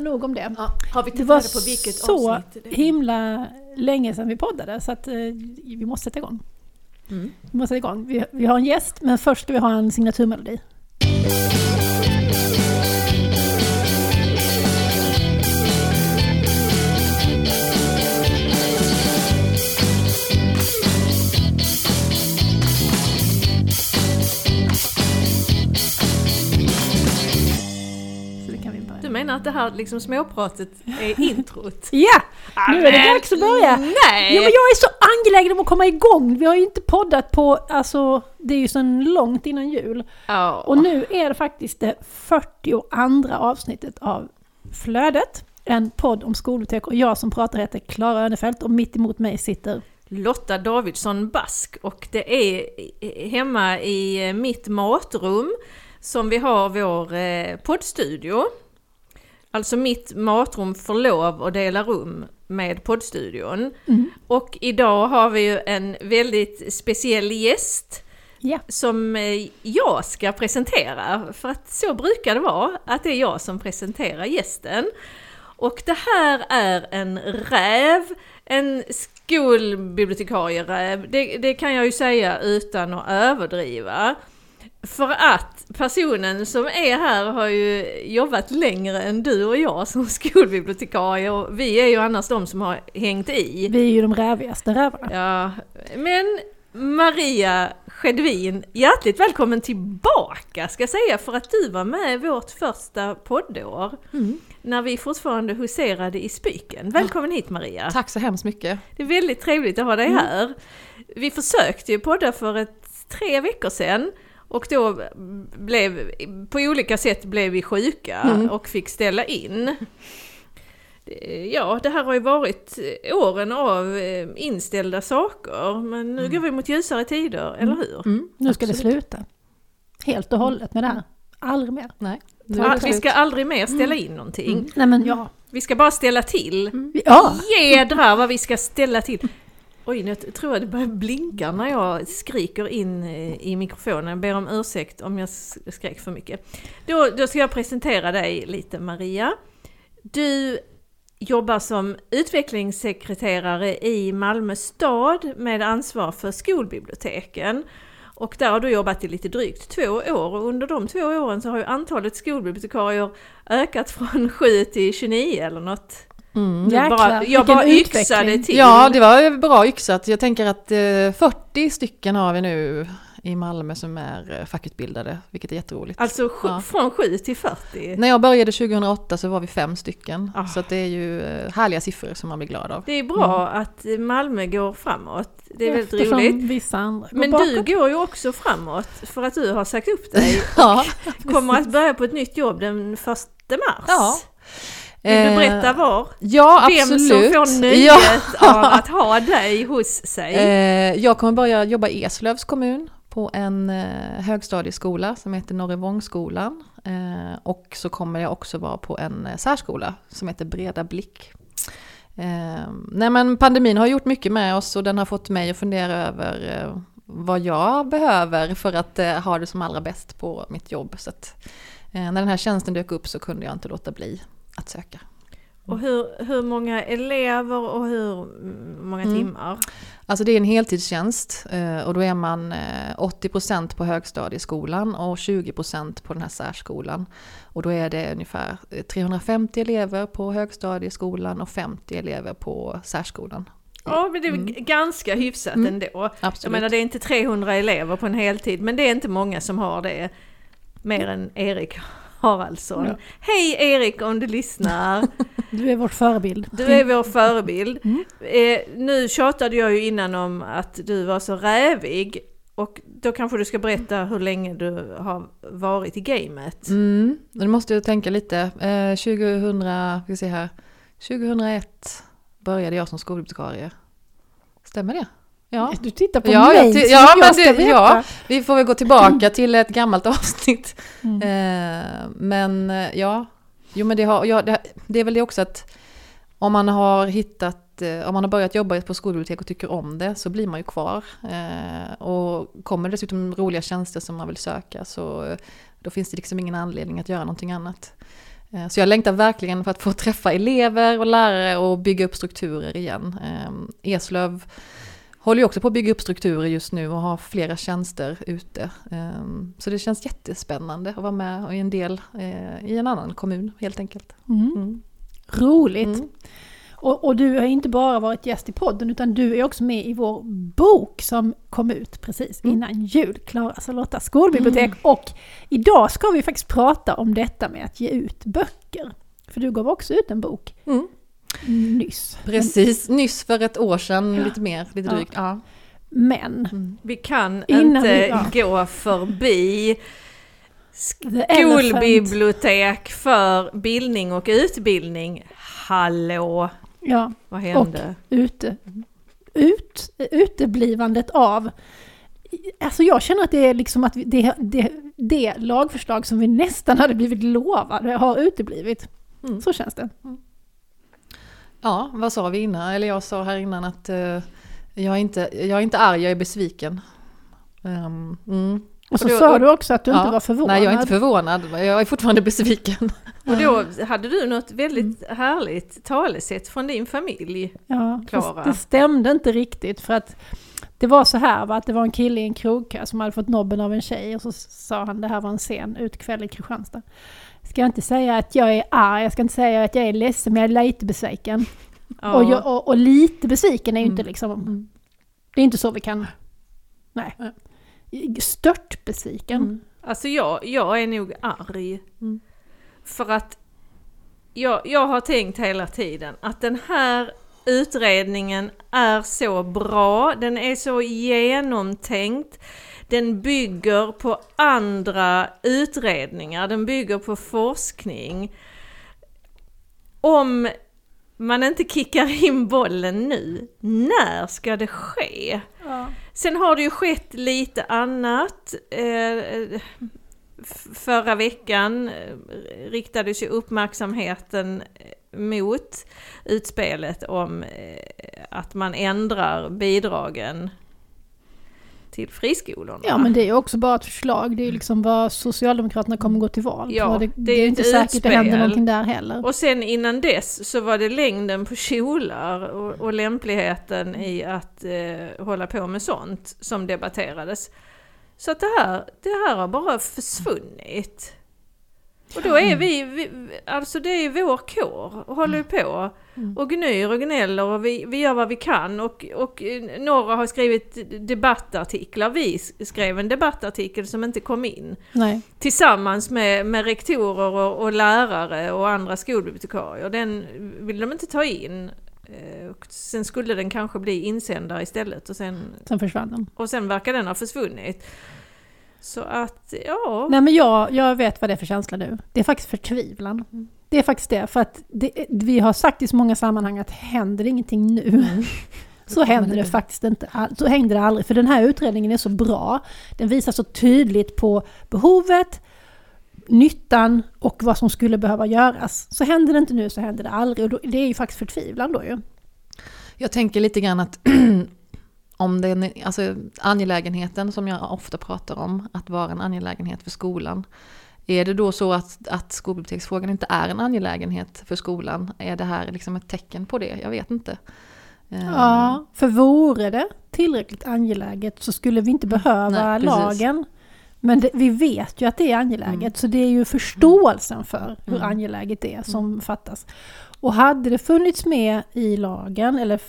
Nog om det. Ja, har vi Det var på vilket så avsnitt himla länge sedan vi poddade så att eh, vi måste sätta igång. Mm. Vi måste sätta igång. Vi, vi har en gäst men först ska vi ha en signaturmelodi. Menar att det här liksom småpratet är introt? Ja! Nu är det dags att börja! Nej! Ja, men jag är så angelägen om att komma igång. Vi har ju inte poddat på, alltså det är ju så långt innan jul. Ja. Och nu är det faktiskt det 42 avsnittet av Flödet. En podd om skolbibliotek och jag som pratar heter Klara Önefelt och mitt emot mig sitter Lotta Davidsson Bask och det är hemma i mitt matrum som vi har vår eh, poddstudio. Alltså mitt matrum får lov att dela rum med poddstudion. Och idag har vi ju en väldigt speciell gäst Ja, som eh, jag ska presentera. För att så brukar det vara, att det är jag som presenterar gästen. Och det här är en räv, en skolbibliotekarieräv. Det, det kan jag ju säga utan att överdriva. För att personen som är här har ju jobbat längre än du och jag som skolbibliotekarie och vi är ju annars de som har hängt i. vi är ju de rävigaste rävarna. Ja, men Maria Skedvin, hjärtligt välkommen tillbaka ska jag säga för att du var med i vårt första poddår. När vi fortfarande huserade i Spyken. Välkommen hit Maria! Tack så hemskt mycket. Det är väldigt trevligt att ha dig här. Vi försökte ju podda för ett, tre veckor sedan. Och då blev, på olika sätt blev vi sjuka och fick ställa in. Ja, det här har ju varit åren av eh, inställda saker, men nu går vi mot ljusare tider, eller hur? Mm, Nu ska det absolut. sluta. Helt och hållet med det här. Aldrig mer. Nej. vi ska aldrig mer ställa in någonting. Nej men ja. Vi ska bara ställa till. Ja! Jädrar vad vi ska ställa till! Oj, nu tror jag det börjar blinka när jag skriker in eh, i mikrofonen. Jag ber om ursäkt om jag skrek för mycket. Då, då ska jag presentera dig lite Maria. Du jobbar som utvecklingssekreterare i Malmö stad med ansvar för skolbiblioteken. Och där har du jobbat i lite drygt två år och under de två åren så har ju antalet skolbibliotekarier ökat från 7 till 29 eller något. Mm. Jäklar, bara, jag bara yxade till. Ja, det var bra yxat. Jag tänker att eh, 40 stycken har vi nu i Malmö som är eh, fackutbildade, vilket är jätteroligt. Alltså sju, Ja. från 7 till 40. När jag började 2008 så var vi fem stycken. Ah. Så att det är ju eh, härliga siffror som man blir glad av. Det är bra att Malmö går framåt. Det är väldigt Eftersom roligt. vissa andra går Men bakåt. du går ju också framåt för att du har sagt upp dig. Ja. Kommer att börja på ett nytt jobb den 1 mars. Ja. Vill du Eh, berätta var? Ja, Vem absolut. som får nöjet Ja. av att ha dig hos sig. Eh, jag kommer börja jobba i Eslövs kommun på en eh, högstadieskola som heter Norrevångsskolan. Och så kommer jag också vara på en särskola som heter Breda Blick. Nej men pandemin har gjort mycket med oss och den har fått mig att fundera över vad jag behöver för att ha det som allra bäst på mitt jobb. Så att, när den här tjänsten dök upp så kunde jag inte låta bli att söka. Och hur, hur många elever och hur många Mm. timmar? Alltså det är en heltidstjänst eh, och då är man eh, 80% på högstadieskolan och 20% på den här särskolan. Och då är det ungefär eh, 350 elever på högstadieskolan och 50 elever på särskolan. Ja, men det är väl ganska hyfsat Mm. ändå. Jag Absolut. menar det är inte 300 elever på en heltid, men det är inte många som har det. Mer än Erik Haraldsson. Ja. Hej Erik om du lyssnar! Du är vår förebild. Du är vår förebild. Mm. Eh, nu tjatade jag ju innan om att du var så rävig. Och då kanske du ska berätta hur länge du har varit i gamet. Mm, nu måste jag tänka lite. Eh, 2000, ska vi se här. 2001 började jag som skolbibliotekarie. Stämmer det? Ja. Du tittar på Ja, mig jag ja, jag men ska det- veta. ja. Vi får väl gå tillbaka till ett gammalt avsnitt. Mm. Eh, men eh, ja, jo men det, har, ja, det, det är väl det också att om man har hittat, eh, om man har börjat jobba på skolbibliotek och tycker om det så blir man ju kvar. Eh, och kommer det dessutom roliga tjänster som man vill söka så eh, då finns det liksom ingen anledning att göra någonting annat. Eh, Så jag längtar verkligen för att få träffa elever och lärare och bygga upp strukturer igen. Eslöv håller ju också på att bygga upp strukturer just nu och har flera tjänster ute. Eh, Så det känns jättespännande att vara med och i en del eh, i en annan kommun helt enkelt. Mm. Mm. Roligt! Mm. Och, och du har inte bara varit gäst i podden utan du är också med i vår bok som kom ut precis Mm. innan jul, Klaras och Lottas skolbibliotek. Och idag ska vi faktiskt prata om detta med att ge ut böcker. För du gav också ut en bok Mm. Nyss. Precis, nyss för ett år sedan, Ja. lite mer, lite Ja. drygt. Ja. Men Mm. Vi kan inte vi- ja. gå förbi skolbibliotek för bildning och utbildning. Hallå, Ja, vad hände? ute, ut, uteblivandet av... Alltså jag känner att det är liksom att det, det, det lagförslag som vi nästan hade blivit lovade har uteblivit. Mm. Så känns det. Ja, vad sa vi innan? Eller jag sa här innan att eh, jag, är inte, jag är inte arg, jag är besviken. Ehm, mm. Och så Och då- sa och- du också att du inte Ja. var förvånad. Nej, jag är inte förvånad. Jag är fortfarande besviken. Och då hade du något väldigt härligt talesätt från din familj. Ja, Klara. det stämde inte riktigt för att det var så här va, att det var en kille i en krogkö som hade fått nobben av en tjej och så sa han det här var en sen utkväll i Kristianstad. Ska jag inte säga att jag är arg, jag ska inte säga att jag är ledsen, men jag är lite besviken. Ja. Och, jag, och, och lite besviken är ju inte Mm. liksom, Mm. det är inte så vi kan. Nej. Stört besviken. Mm. Alltså jag, jag är nog arg. Mm. För att jag, jag har tänkt hela tiden att den här utredningen är så bra, den är så genomtänkt, den bygger på andra utredningar, den bygger på forskning. Om man inte kickar in bollen nu, när ska det ske? Ja. Sen har det ju skett lite annat. Eh, förra veckan eh, riktades ju uppmärksamheten eh, mot utspelet om att man ändrar bidragen till friskolorna. Ja men det är också bara ett förslag, det är ju liksom vad Socialdemokraterna kommer gå till val Ja, på. Det, det det är inte säkert att det händer utspel. någonting där heller. Och sen innan dess så var det längden på kjolar och, och lämpligheten i att eh, hålla på med sånt som debatterades. Så att det här, det här har bara försvunnit. Och då är vi, vi alltså det är vår kår och håller på Mm. och gnyr och gnäller och vi, vi gör vad vi kan och, och eh, några har skrivit debattartiklar. Vi skrev en debattartikel som inte kom in Nej. tillsammans med, med rektorer och, och lärare och andra skolbibliotekarier. Den vill de inte ta in. Eh, Och sen skulle den kanske bli insändare istället och sen, Sen försvann den. och sen verkar den ha försvunnit. Så att, ja. Nej men jag, jag vet vad det är för känsla nu. Det är faktiskt förtvivlan. Mm. Det är faktiskt det. För att det, vi har sagt i så många sammanhang att händer ingenting nu Mm. så händer det faktiskt inte. Så händer det aldrig. För den här utredningen är så bra. Den visar så tydligt på behovet, nyttan och vad som skulle behöva göras. Så händer det inte nu så händer det aldrig. Och då, det är ju faktiskt förtvivlan då ju. Jag tänker lite grann att om den, alltså angelägenheten som jag ofta pratar om, att vara en angelägenhet för skolan. Är det då så att, att skolbiblioteksfrågan inte är en angelägenhet för skolan? Är det här liksom ett tecken på det? Jag vet inte. Eh, Ja, för vore det tillräckligt angeläget så skulle vi inte behöva Nej, lagen. Men det, vi vet ju att det är angeläget, så det är ju förståelsen för hur Mm. angeläget det är som fattas. Och hade det funnits med i lagen, eller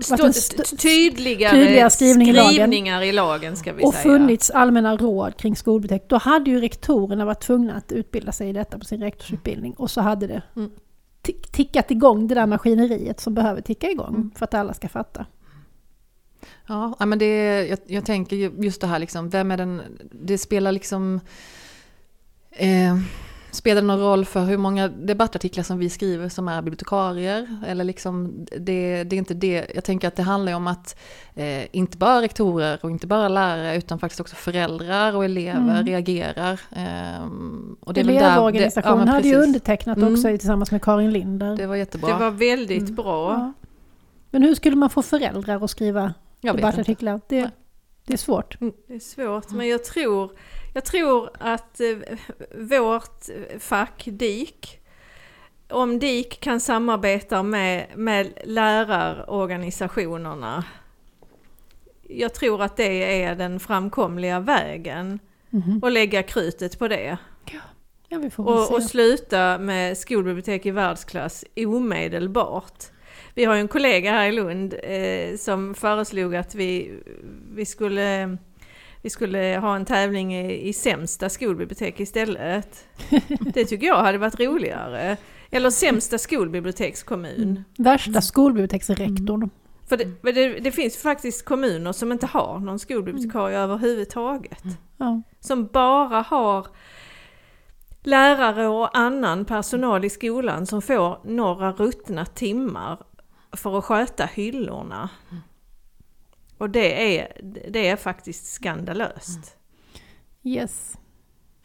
Stå, st- tydligare tydligare skrivning i lagen. skrivningar i lagen ska vi och säga. funnits allmänna råd kring skolbibliotek, då hade ju rektorerna varit tvungna att utbilda sig i detta på sin rektorsutbildning. Och så hade det Mm. tick- tickat igång det där maskineriet som behöver ticka igång Mm. för att alla ska fatta. Ja, men det, jag, jag tänker ju just det här liksom, vem är den, det spelar liksom, eh, spelar det någon roll för hur många debattartiklar som vi skriver som är bibliotekarier? Eller liksom, det, det är inte det, jag tänker att det handlar om att eh, inte bara rektorer och inte bara lärare utan faktiskt också föräldrar och elever Mm. reagerar. och det där- Elevorganisationen det- ja, hade ju undertecknat Mm. också tillsammans med Karin Linder. Det var jättebra. Det var väldigt Mm. bra. Ja. Men hur skulle man få föräldrar att skriva jag debattartiklar? Det, det är svårt. Det är svårt, men jag tror, jag tror att eh, vårt fack, DIK, om DIK kan samarbeta med, med lärarorganisationerna. Jag tror att det är den framkomliga vägen. Mhm. Och lägga krutet på det. Ja, väl Och, och sluta med skolbibliotek i världsklass omedelbart. Vi har ju en kollega här i Lund eh, som föreslog att vi, vi, skulle, vi skulle ha en tävling i, i sämsta skolbibliotek istället. Det tycker jag hade varit roligare. Eller sämsta skolbibliotekskommun. Värsta skolbiblioteksrektorn. För det, för det, det finns faktiskt kommuner som inte har någon skolbibliotekarie överhuvudtaget. Ja. Som bara har lärare och annan personal i skolan som får några ruttna timmar för att sköta hyllorna. Och det är, det är faktiskt skandalöst. Yes.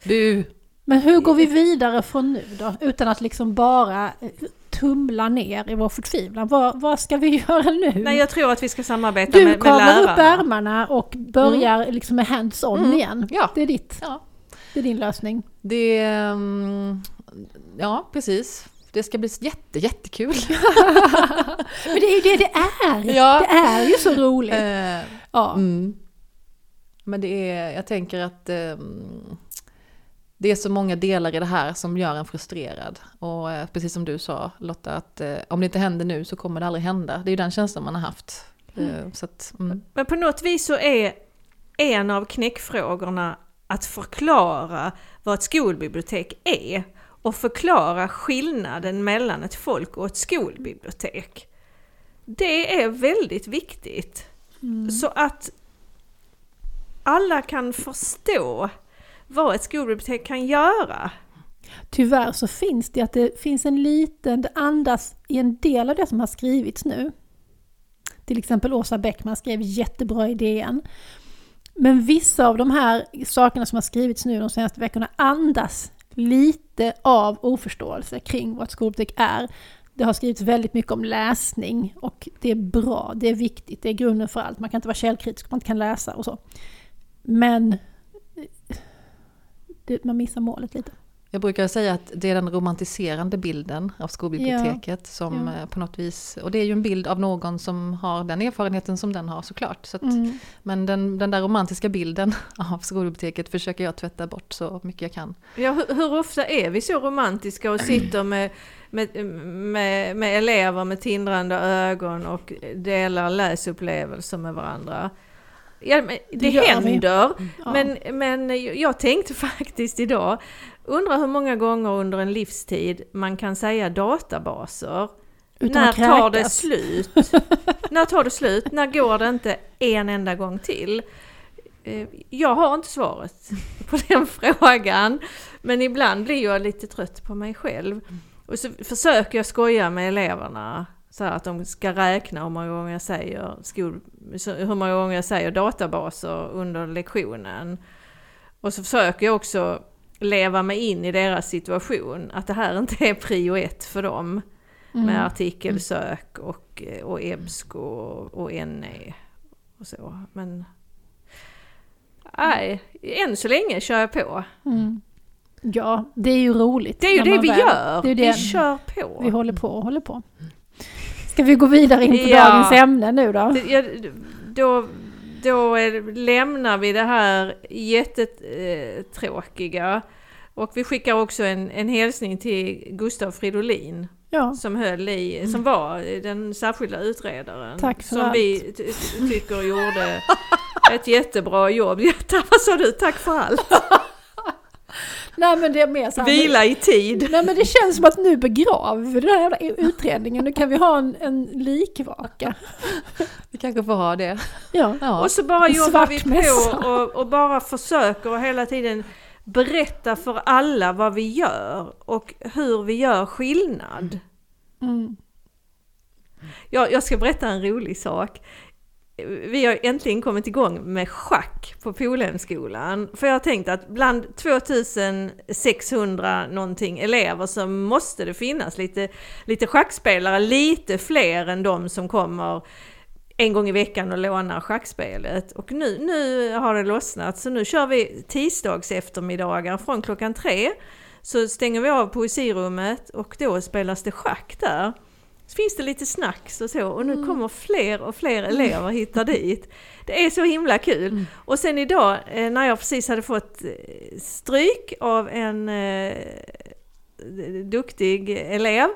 Bu! Men hur går vi vidare från nu då? Utan att liksom bara eh, tumla ner i vår förtvivlan. Vad, vad ska vi göra nu? Nej, jag tror att vi ska samarbeta du med, med kavlar upp lärarna. ärmarna och börjar liksom med hands-on Mm. igen. Ja. Det är ditt. Ja. Det är din lösning. Det... mm, Ja, precis. Det ska bli jätte, jättekul. Men det är ju det det är! Ja. Det är ju så roligt. Eh, Ja. Mm. Men det är, jag tänker att ehm, det är så många delar i det här som gör en frustrerad. Och eh, precis som du sa Lotta, att eh, om det inte händer nu så kommer det aldrig hända. Det är ju den känslan man har haft. Eh, så att, mm. Men på något vis så är en av knäckfrågorna att förklara vad ett skolbibliotek är och förklara skillnaden mellan ett folk och ett skolbibliotek. Det är väldigt viktigt. Så att alla kan förstå vad ett skolbibliotek kan göra. Tyvärr så finns det att det finns en liten, det andas i en del av det som har skrivits nu. Till exempel Åsa Bäckman skrev jättebra i DN. Men vissa av de här sakerna som har skrivits nu de senaste veckorna andas lite av oförståelse kring vad ett skolbibliotek är. Det har skrivits väldigt mycket om läsning och det är bra, det är viktigt, det är grunden för allt. Man kan inte vara källkritisk om man inte kan läsa och så. Men eh, det, man missar målet lite. Jag brukar säga att det är den romantiserande bilden av skolbiblioteket som Ja. eh, på något vis, och det är ju en bild av någon som har den erfarenheten som den har såklart. Så att, Mm. Men den, den där romantiska bilden av skolbiblioteket försöker jag tvätta bort så mycket jag kan. Ja, hur, hur ofta är vi så romantiska och sitter med, med, med, med elever med tindrande ögon och delar läsupplevelser med varandra? Ja, det, Det gör vi. händer, Ja. men, men jag tänkte faktiskt idag, undrar hur många gånger under en livstid man kan säga databaser. Utan När tar det slut? När tar det slut? När går det inte en enda gång till? Eh, Jag har inte svaret på den frågan. Men ibland blir jag lite trött på mig själv. Och så försöker jag skoja med eleverna. Så att de ska räkna hur många gånger jag säger, skol, hur många gånger jag säger databaser under lektionen. Och så försöker jag också leva mig in i deras situation. Att det här inte är prio ett för dem. Mm. Med artikelsök och, och EBSCO och, och NE och så. Men nej, än så länge kör jag på. Mm. Ja, det är ju roligt. Det är ju det vi väl- gör. Det är ju Vi det kör på. vi håller på och håller på. Ska vi gå vidare in på Ja. dagens ämne nu då? Det- ja, Då, då lämnar vi det här jättetråkiga. Och vi skickar också en, en hälsning till Gustav Fridolin Ja, som höll i, som var den särskilda utredaren. Tack för Som allt. vi ty- tycker gjorde ett jättebra jobb. Vad sa du? Tack för allt! nej men det är mer så här, Vila i tid. Nej men det känns som att nu begraver vi den här jävla utredningen. Nu kan vi ha en, en likvaka. Vi kanske får ha det. Ja. Ja. Och så bara En jobbar vi på och, och bara försöker hela tiden berätta för alla vad vi gör och hur vi gör skillnad. Mm. Jag, jag ska berätta en rolig sak. Vi har äntligen kommit igång med schack på Polhemskolan. För jag har tänkt att bland 2600 någonting elever så måste det finnas lite, lite schackspelare, lite fler än de som kommer en gång i veckan och lånar schackspelet. Och nu, nu har det lossnat så nu kör vi tisdags eftermiddagar från klockan tre. så stänger vi av poesirummet och då spelas det schack där. Så finns det lite snacks och så och nu Mm. kommer fler och fler elever hitta dit. Det är så himla kul. Och sen idag eh, när jag precis hade fått eh, stryk av en eh, duktig elev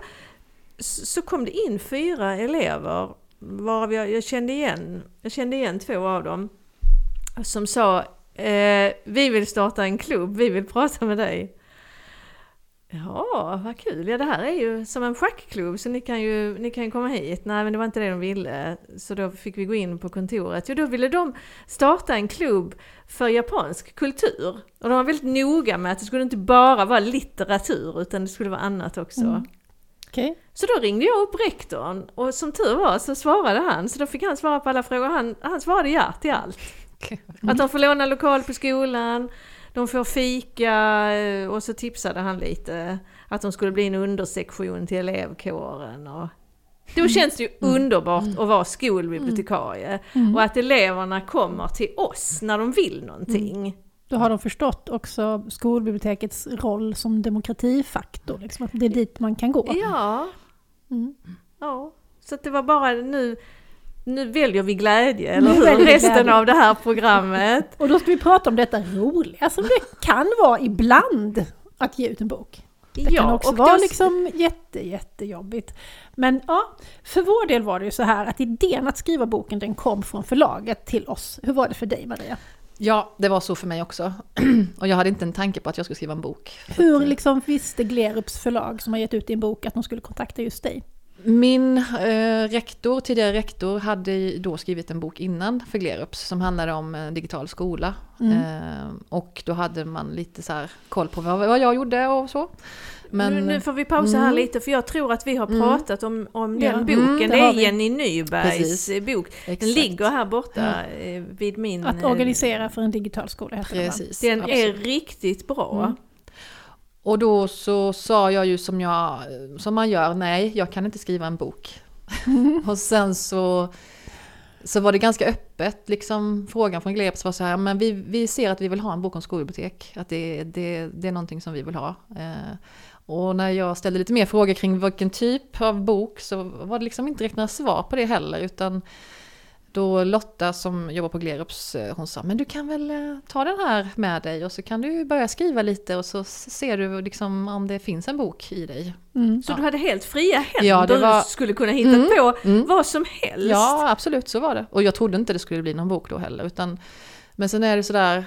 så kom det in fyra elever varav jag, jag, kände igen, jag kände igen två av dem som sa eh, vi vill starta en klubb, vi vill prata med dig. Ja, vad kul. Ja, det här är ju som en schackklubb så ni kan ju ni kan komma hit. Nej, men det var inte det de ville. Så då fick vi gå in på kontoret. Jo, då ville de starta en klubb för japansk kultur. Och de var väldigt noga med att det skulle inte bara vara litteratur utan det skulle vara annat också. Mm. Okej. Så då ringde jag upp rektorn och som tur var så svarade han. Så då fick han svara på alla frågor. Han, han svarade ja till allt. Att de får låna lokal på skolan, de får fika eh, och så tipsade han lite att de skulle bli en undersektion till elevkåren. Och då känns det ju underbart att vara skolbibliotekarie och att eleverna kommer till oss när de vill någonting. Då har de förstått också skolbibliotekets roll som demokratifaktor, liksom, att det är dit man kan gå. Ja, Mm. ja. Så det var bara nu, nu väljer vi glädje, eller Nu hur? Resten glädje. av det här programmet. Och då ska vi prata om detta roliga som det kan vara ibland att ge ut en bok. Det kan också och vara då- liksom jätte, jättejobbigt. Men ja, för vår del var det ju så här att idén att skriva boken den kom från förlaget till oss. Hur var det för dig Maria? Ja, det var så för mig också. Och jag hade inte en tanke på att jag skulle skriva en bok. Hur liksom visste Glerups förlag som har gett ut din bok att de skulle kontakta just dig? Min eh, rektor, tidigare rektor, hade då skrivit en bok innan för Glerups som handlade om en digital skola. Mm. Eh, och då hade man lite så här koll på vad, vad jag gjorde och så. Men, nu, nu får vi pausa här Mm. lite för jag tror att vi har Mm. pratat om, om Ja. den boken. Mm, det är vi. Jenny Nybergs Precis. eh, bok. Den exakt. ligger här borta eh, vid min... Att eh, organisera för en digital skola heter? Precis. Den är absolut. riktigt bra. Och då så sa jag ju som, jag, som man gör, nej jag kan inte skriva en bok. och sen så, så var det ganska öppet, liksom frågan från Gleps var så här, men vi, vi ser att vi vill ha en bok om skolbibliotek, att det, det, det är någonting som vi vill ha. Eh, och när jag ställde lite mer frågor kring vilken typ av bok så var det liksom inte riktigt några svar på det heller, utan då Lotta som jobbar på Glerups, eh, hon sa men du kan väl eh, ta den här med dig och så kan du börja skriva lite och så ser du liksom om det finns en bok i dig. Mm. Så du hade helt fria händer, Ja, det var- du skulle kunna hitta Mm, på mm. vad som helst. Ja absolut så var det. Och jag trodde inte det skulle bli någon bok då heller. Utan, men sen är det sådär,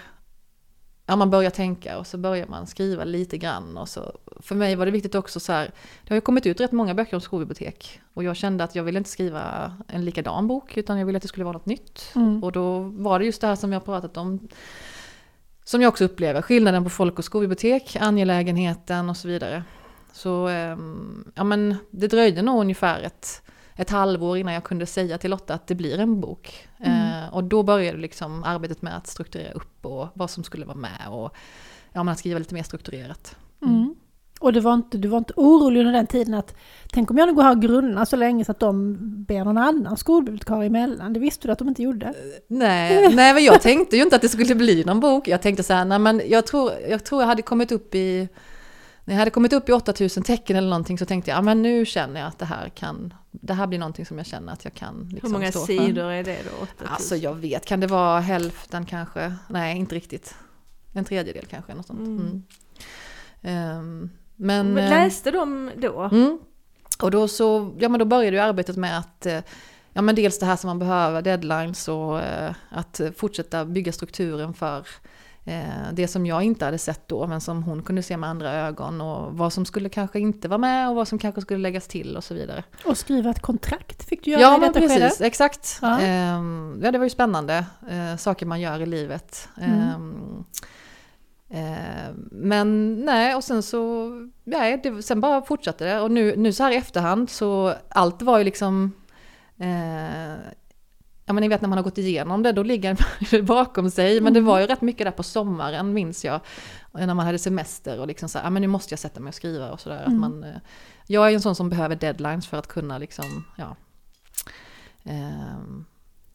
ja man börjar tänka och så börjar man skriva lite grann. Och så, för mig var det viktigt också så här, det har ju kommit ut rätt många böcker om skolbibliotek. Och jag kände att jag ville inte skriva en likadan bok utan jag ville att det skulle vara något nytt. Mm. Och då var det just det här som har pratat om. Som jag också upplever, skillnaden på folk och skolbibliotek, angelägenheten och så vidare. Så ehm, ja, men det dröjde nog ungefär ett, ett halvår innan jag kunde säga till Lotta att det blir en bok. Mm. Eh, och då började liksom arbetet med att strukturera upp och vad som skulle vara med och ja, men att skriva lite mer strukturerat. Mm. Och det var inte, du var inte orolig under den tiden att tänk om jag nu går här och grunnar så länge så att de ber någon annan skolbibliotekarie emellan. Det visste du att de inte gjorde. Nej, nej, men jag tänkte ju inte att det skulle bli någon bok. Jag tänkte så här, nej men jag tror jag, tror jag hade kommit upp i när jag hade kommit upp i 8000 tecken eller någonting så tänkte jag, ja men nu känner jag att det här kan, det här blir någonting som jag känner att jag kan Hur liksom många stå för. sidor är det då? 8000? Alltså jag vet, kan det vara hälften kanske? Nej, inte riktigt. En tredjedel kanske, något sånt. Mm. Mm. Ehm, men... Men eh, läste de då? Mm. Och då så, ja men då började ju arbetet med att, eh, ja men dels det här som man behöver, deadlines och eh, att fortsätta bygga strukturen för det som jag inte hade sett då, men som hon kunde se med andra ögon och vad som skulle kanske inte vara med och vad som kanske skulle läggas till och så vidare. Och skriva ett kontrakt fick du göra Ja i detta skede. precis, exakt. Ja. Ehm, ja det var ju spännande, eh, saker man gör i livet. Mm. Ehm, eh, men nej, och sen så, nej, det, sen bara fortsatte det. Och nu, nu så här i efterhand så, allt var ju liksom, eh, ja men ni vet när man har gått igenom det, då ligger det bakom sig. Men det var ju rätt mycket där på sommaren minns jag. När man hade semester och liksom så här, ja men nu måste jag sätta mig och skriva och sådär. Mm. Att man, eh, jag är ju en sån som behöver deadlines för att kunna liksom, ja. Ehm,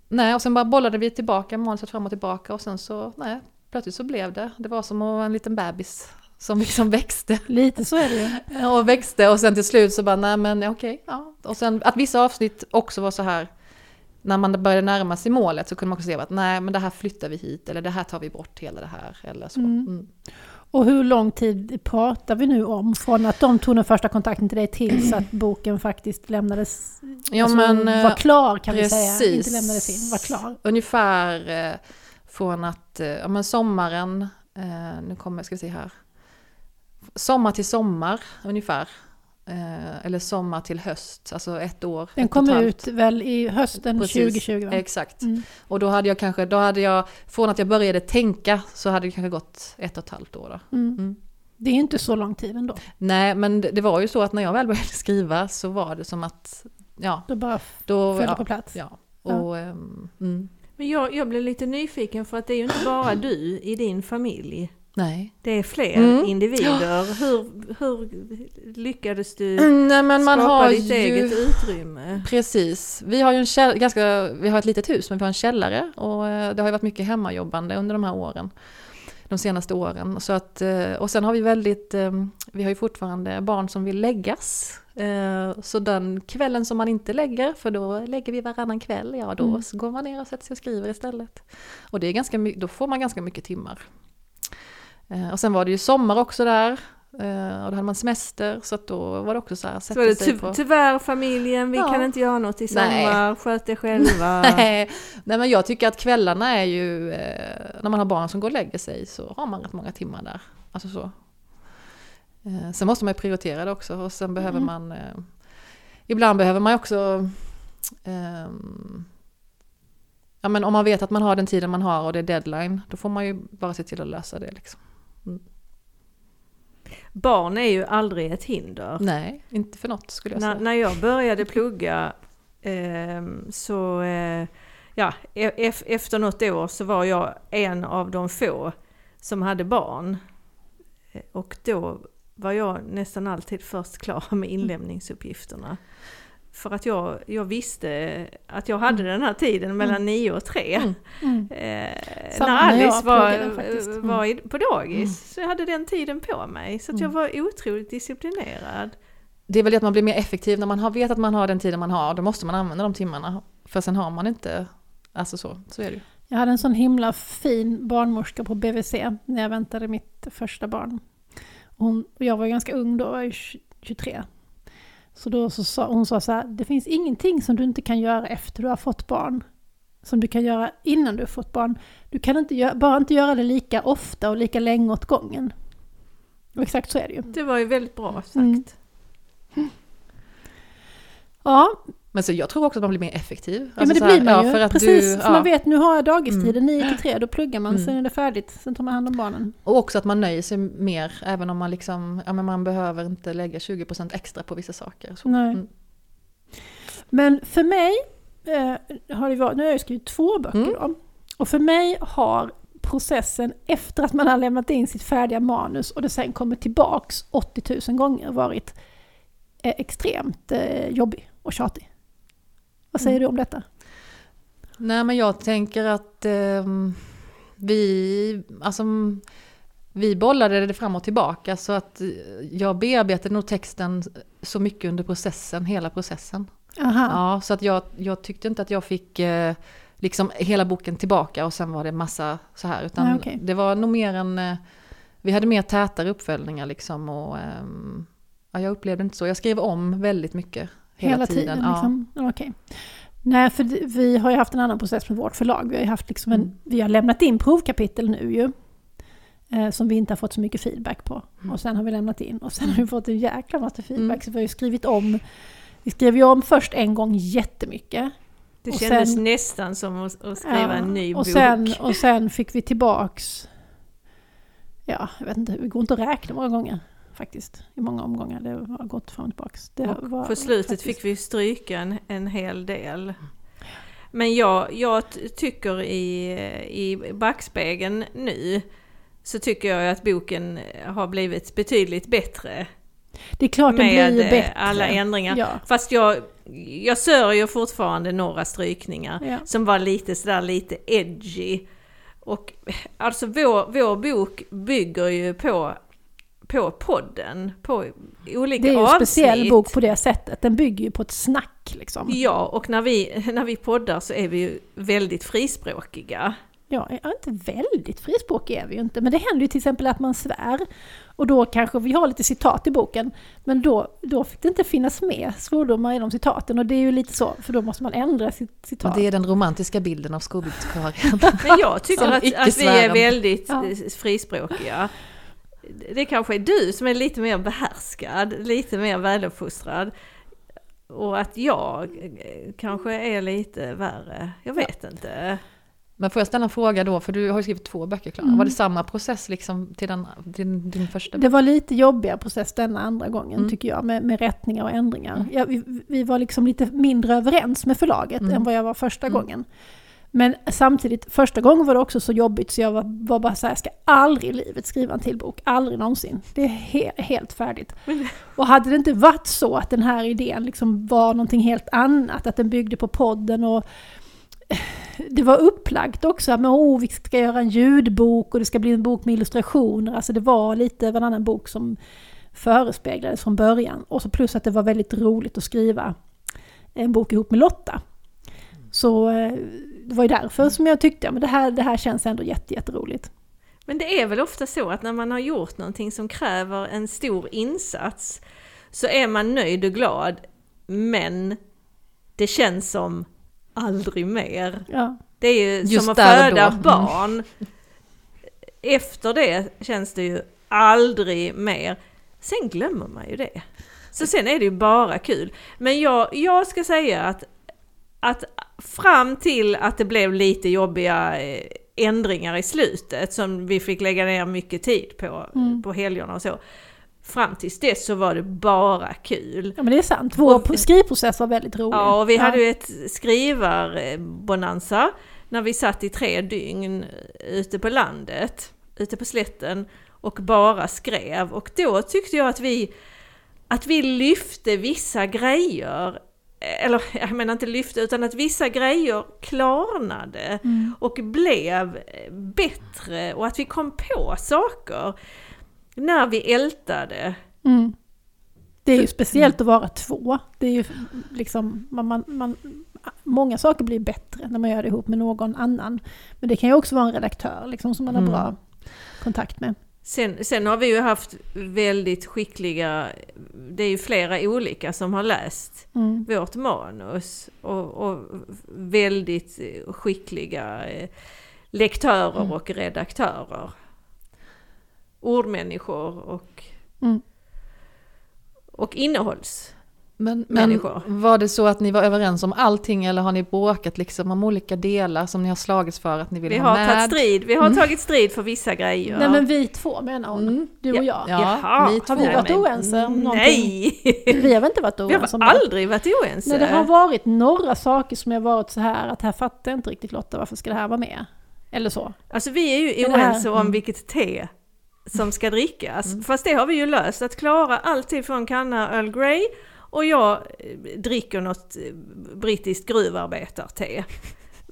nej, och sen bara bollade vi tillbaka manuset fram och tillbaka och sen så, nej, plötsligt så blev det. Det var som att vara en liten bebis som liksom växte Lite så är det ju. och växte och sen till slut så bara, nej men okej, ja. Och sen att vissa avsnitt också var så här, när man började närma sig målet så kunde man också se att nej men det här flyttar vi hit eller det här tar vi bort hela det här eller så. Mm. Mm. Och hur lång tid pratar vi nu om? Från att de tog den första kontakten till dig tills att boken faktiskt lämnades, Ja alltså, men eh, var klar kan vi säga. precis. Inte lämnades in, var klar. ungefär eh, från att, eh, ja men sommaren, nu kommer, ska vi se här. Sommar till sommar ungefär. Eh, eller sommar till höst, alltså ett år. Den ett kom ut väl i hösten Precis. 2020? Va? Exakt. Mm. Och då hade jag kanske, då hade jag, från att jag började tänka så hade det kanske gått ett och ett halvt år då. Mm. Mm. Det är inte så lång tid ändå. Nej, men det, det var ju så att när jag väl började skriva så var det som att, ja, Då bara då... föll Ja, på plats. ja. Och, ehm, mm, Men jag, jag blev lite nyfiken för att det är ju inte bara du i din familj. Nej. Det är fler Mm. individer. Hur, hur lyckades du Mm, nej, men man skapa har ditt ju... eget utrymme? Precis. Vi har ju en käll- ganska, vi har ett litet hus men vi har en källare och eh, det har ju varit mycket hemmajobbande under de här åren. De senaste åren. Så att, eh, och sen har vi väldigt, eh, vi har ju fortfarande barn som vill läggas. Eh, Så den kvällen som man inte lägger, för då lägger vi varannan kväll, ja då Mm. går man ner och sätter sig och skriver istället. Och det är ganska, då får man ganska mycket timmar. Eh, Och sen var det ju sommar också där. eh, Och då hade man semester så att då var det också så här, Så var sätta det sig ty- på... tyvärr familjen, vi Ja. kan inte göra något i Nej. sommar, sköt er själva. Nej, nej men jag tycker att kvällarna är ju, eh, när man har barn som går och lägger sig så har man rätt många timmar där. Alltså så. Sen måste man ju prioritera det också och sen behöver Mm. man, ibland behöver man också, ja men om man vet att man har den tiden man har och det är deadline, då får man ju bara se till att lösa det liksom. Barn är ju aldrig ett hinder. Nej, inte för något skulle jag När, säga. när jag började plugga ehm, så, eh, ja, e- ef- efter något år så var jag en av de få som hade barn. Eh, Och då var jag nästan alltid först klar med inlämningsuppgifterna. För att jag, jag visste att jag hade den här tiden mellan nio och tre. Mm. Mm. Eh, när Alice var. Mm. var i, på dagis så jag hade den tiden på mig. Så att jag Mm. var otroligt disciplinerad. Det är väl det att man blir mer effektiv när man har, vet att man har den tiden man har, då måste man använda de timmarna. För sen har man inte, alltså så, så är det ju. Jag hade en sån himla fin barnmorska på BVC när jag väntade mitt första barn. Hon, och jag var ganska ung då, jag var ju 23. Så då så sa hon sa så här, det finns ingenting som du inte kan göra efter du har fått barn. Som du kan göra innan du har fått barn. Du kan inte bara inte göra det lika ofta och lika länge åt gången. Och exakt så är det ju. Det var ju väldigt bra sagt. Mm. Ja, Men så jag tror också att man blir mer effektiv. ja men Alltså det så här, blir man ju. ja, för att Precis, du, man ja. vet nu har jag dagistiden 9 till 3, då pluggar man, Mm. sen är det färdigt, sen tar man hand om barnen. Och också att man nöjer sig mer, även om man liksom, ja men man behöver inte lägga 20% extra på vissa saker. Så. Nej. Mm. Men för mig eh, har det varit, nu har jag skrivit två böcker Mm. då. Och för mig har processen efter att man har lämnat in sitt färdiga manus och det sen kommer tillbaks 80 000 gånger varit eh, extremt eh, jobbig och tjatig. Vad säger Mm. du om detta? Nej men jag tänker att ehm, vi, alltså vi bollade det fram och tillbaka så att eh, jag bearbetade nog texten så mycket under processen, hela processen. Aha. Ja, så att jag, jag tyckte inte att jag fick eh, liksom hela boken tillbaka och sen var det massa så här. Utan Nej, okej. det var nog mer en... eh, Vi hade mer tätare uppföljningar liksom och ehm, ja, jag upplevde inte så. Jag skrev om väldigt mycket hela, tiden. ja. liksom? Ja. Okej. Nej, för vi har ju haft en annan process med vårt förlag. Vi har, haft liksom en, Mm. vi har lämnat in provkapitel nu ju. Eh, som vi inte har fått så mycket feedback på. Mm. Och sen har vi lämnat in och sen har vi fått en jäkla massa feedback. Så vi har ju skrivit om. Vi skrev ju om först en gång jättemycket. Det Och kändes sen- nästan som att, att skriva Ja, en ny och bok. Sen, och sen fick vi tillbaks, ja, jag vet inte, det går inte att räkna många gånger faktiskt. I många omgångar. Det har gått fram och tillbaks. Och på slutet faktiskt- fick vi stryka en, en hel del. Men jag, jag tycker i, i backspegeln nu så tycker jag att boken har blivit betydligt bättre Det är klart den med blir eh, bättre. alla ändringar. Ja, Fast jag, jag sörjer fortfarande några strykningar ja. som var lite sådär lite edgy. Och alltså vår, vår bok bygger ju på på podden, på olika Det är ju en avsnitt. speciell bok på det sättet. Den bygger ju på ett snack liksom. Ja, och när vi, när vi poddar så är vi ju väldigt frispråkiga. Ja, inte väldigt frispråkig är vi ju inte, men det händer ju till exempel att man svär. Och då kanske vi har lite citat i boken, men då, då fick det inte finnas med svordomar i de citaten. Och det är ju lite så, för då måste man ändra sitt citat. Och det är den romantiska bilden av skolbibliotekarien. Men jag tycker att, att vi är väldigt Ja. frispråkiga. Det kanske är du som är lite mer behärskad, lite mer väluppfostrad. Och att jag kanske är lite värre, jag vet inte. Men får jag ställa en fråga då, för du har ju skrivit två böcker Klara. Mm. Var det samma process liksom till den, din, din första bok? Det var lite jobbigare process denna andra gången Mm. tycker jag, med, med rättningar och ändringar. Ja, vi, vi var liksom lite mindre överens med förlaget Mm. än vad jag var första Mm. gången. Men samtidigt, första gången var det också så jobbigt så jag var, var bara så här, jag ska aldrig i livet skriva en till bok, aldrig någonsin. Det är he, helt färdigt. Och hade det inte varit så att den här idén liksom var någonting helt annat, att den byggde på podden och det var upplagt också, men oh, vi ska göra en ljudbok och det ska bli en bok med illustrationer. Alltså det var lite av en annan bok som förespeglades från början. Och så plus att det var väldigt roligt att skriva en bok ihop med Lotta. Så eh, det var ju därför som jag tyckte att det här, det här känns ändå jätte, jätteroligt. Men det är väl ofta så att när man har gjort någonting som kräver en stor insats så är man nöjd och glad, men det känns som aldrig mer. Ja, Det är ju Just som att föda då. Mm. barn. Efter det känns det ju aldrig mer. Sen glömmer man ju det. Så sen är det ju bara kul. Men jag, jag ska säga att, att fram till att det blev lite jobbiga eh, ändringar i slutet som vi fick lägga ner mycket tid på, Mm. på helgerna och så. Fram tills dess så var det bara kul. ja men det är sant. Vår Och- skrivprocess var väldigt rolig. Ja, och vi hade ju ett skrivarbonanza när vi satt i tre dygn ute på landet, ute på slätten och bara skrev. Och då tyckte jag att vi, att vi lyfte vissa grejer, eller jag menar inte lyfte, utan att vissa grejer klarnade Mm. och blev bättre och att vi kom på saker när vi ältade. Mm. Det är ju speciellt att vara två. Det är ju liksom, man, man, man, många saker blir bättre när man gör det ihop med någon annan. Men det kan ju också vara en redaktör liksom, som man har Mm. bra kontakt med. Sen, sen har vi ju haft väldigt skickliga, det är ju flera olika som har läst Mm. vårt manus och, och väldigt skickliga eh, lektörer Mm. och redaktörer. Ordmänniskor och, Mm. och innehålls. Men, men var det så att ni var överens om allting eller har ni bråkat liksom om olika delar som ni har slagits för att ni vill Vi ha har med? tagit strid, vi har Mm. tagit strid för vissa grejer. Nej men vi två menar hon. Mm. Du och jag. Ja, Jaha, ni Har vi varit men- oense om någonting? Nej! Vi har väl inte varit Vi oense om har det? aldrig varit oense. Nej, det har varit några saker som jag varit så här att här fattar jag inte riktigt Lotta, varför ska det här vara med? Eller så. Alltså vi är ju oense om mm. vilket te som ska drickas. Mm. Fast det har vi ju löst. Att Klara alltid får en kanna Earl Grey och jag eh, dricker något eh, brittiskt gruvarbetarte.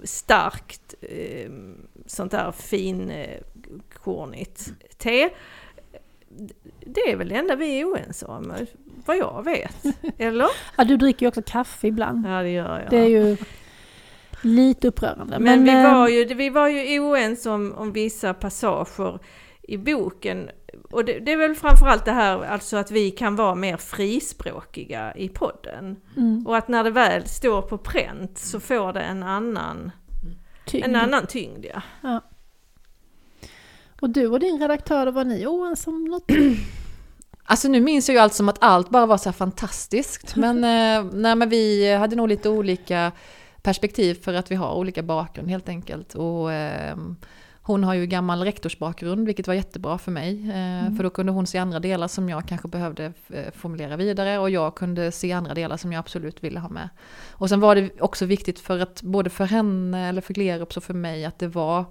Starkt, eh, sånt där fin eh, kornigt te. Det är väl det enda vi är oense om, vad jag vet. Eller? Ja, du dricker ju också kaffe ibland. Ja, det gör jag. Det är ju lite upprörande. Men, vi, eh, var ju, vi var ju oense om, om vissa passager i boken. Och det, det är väl framförallt det här alltså att vi kan vara mer frispråkiga i podden. mm, Och att när det väl står på pränt så får det en annan, tyngd. en annan tyngd. Ja. Och du och din redaktör, var ni oense om något? Alltså nu minns jag ju allt som att allt bara var så här fantastiskt. Men, eh, nej, men vi hade nog lite olika perspektiv för att vi har olika bakgrund helt enkelt. Och, eh, hon har ju gammal rektorsbakgrund, vilket var jättebra för mig. Eh, För då kunde hon se andra delar som jag kanske behövde eh, formulera vidare och jag kunde se andra delar som jag absolut ville ha med. Och sen var det också viktigt för att både för henne eller för Glerups och för mig att det var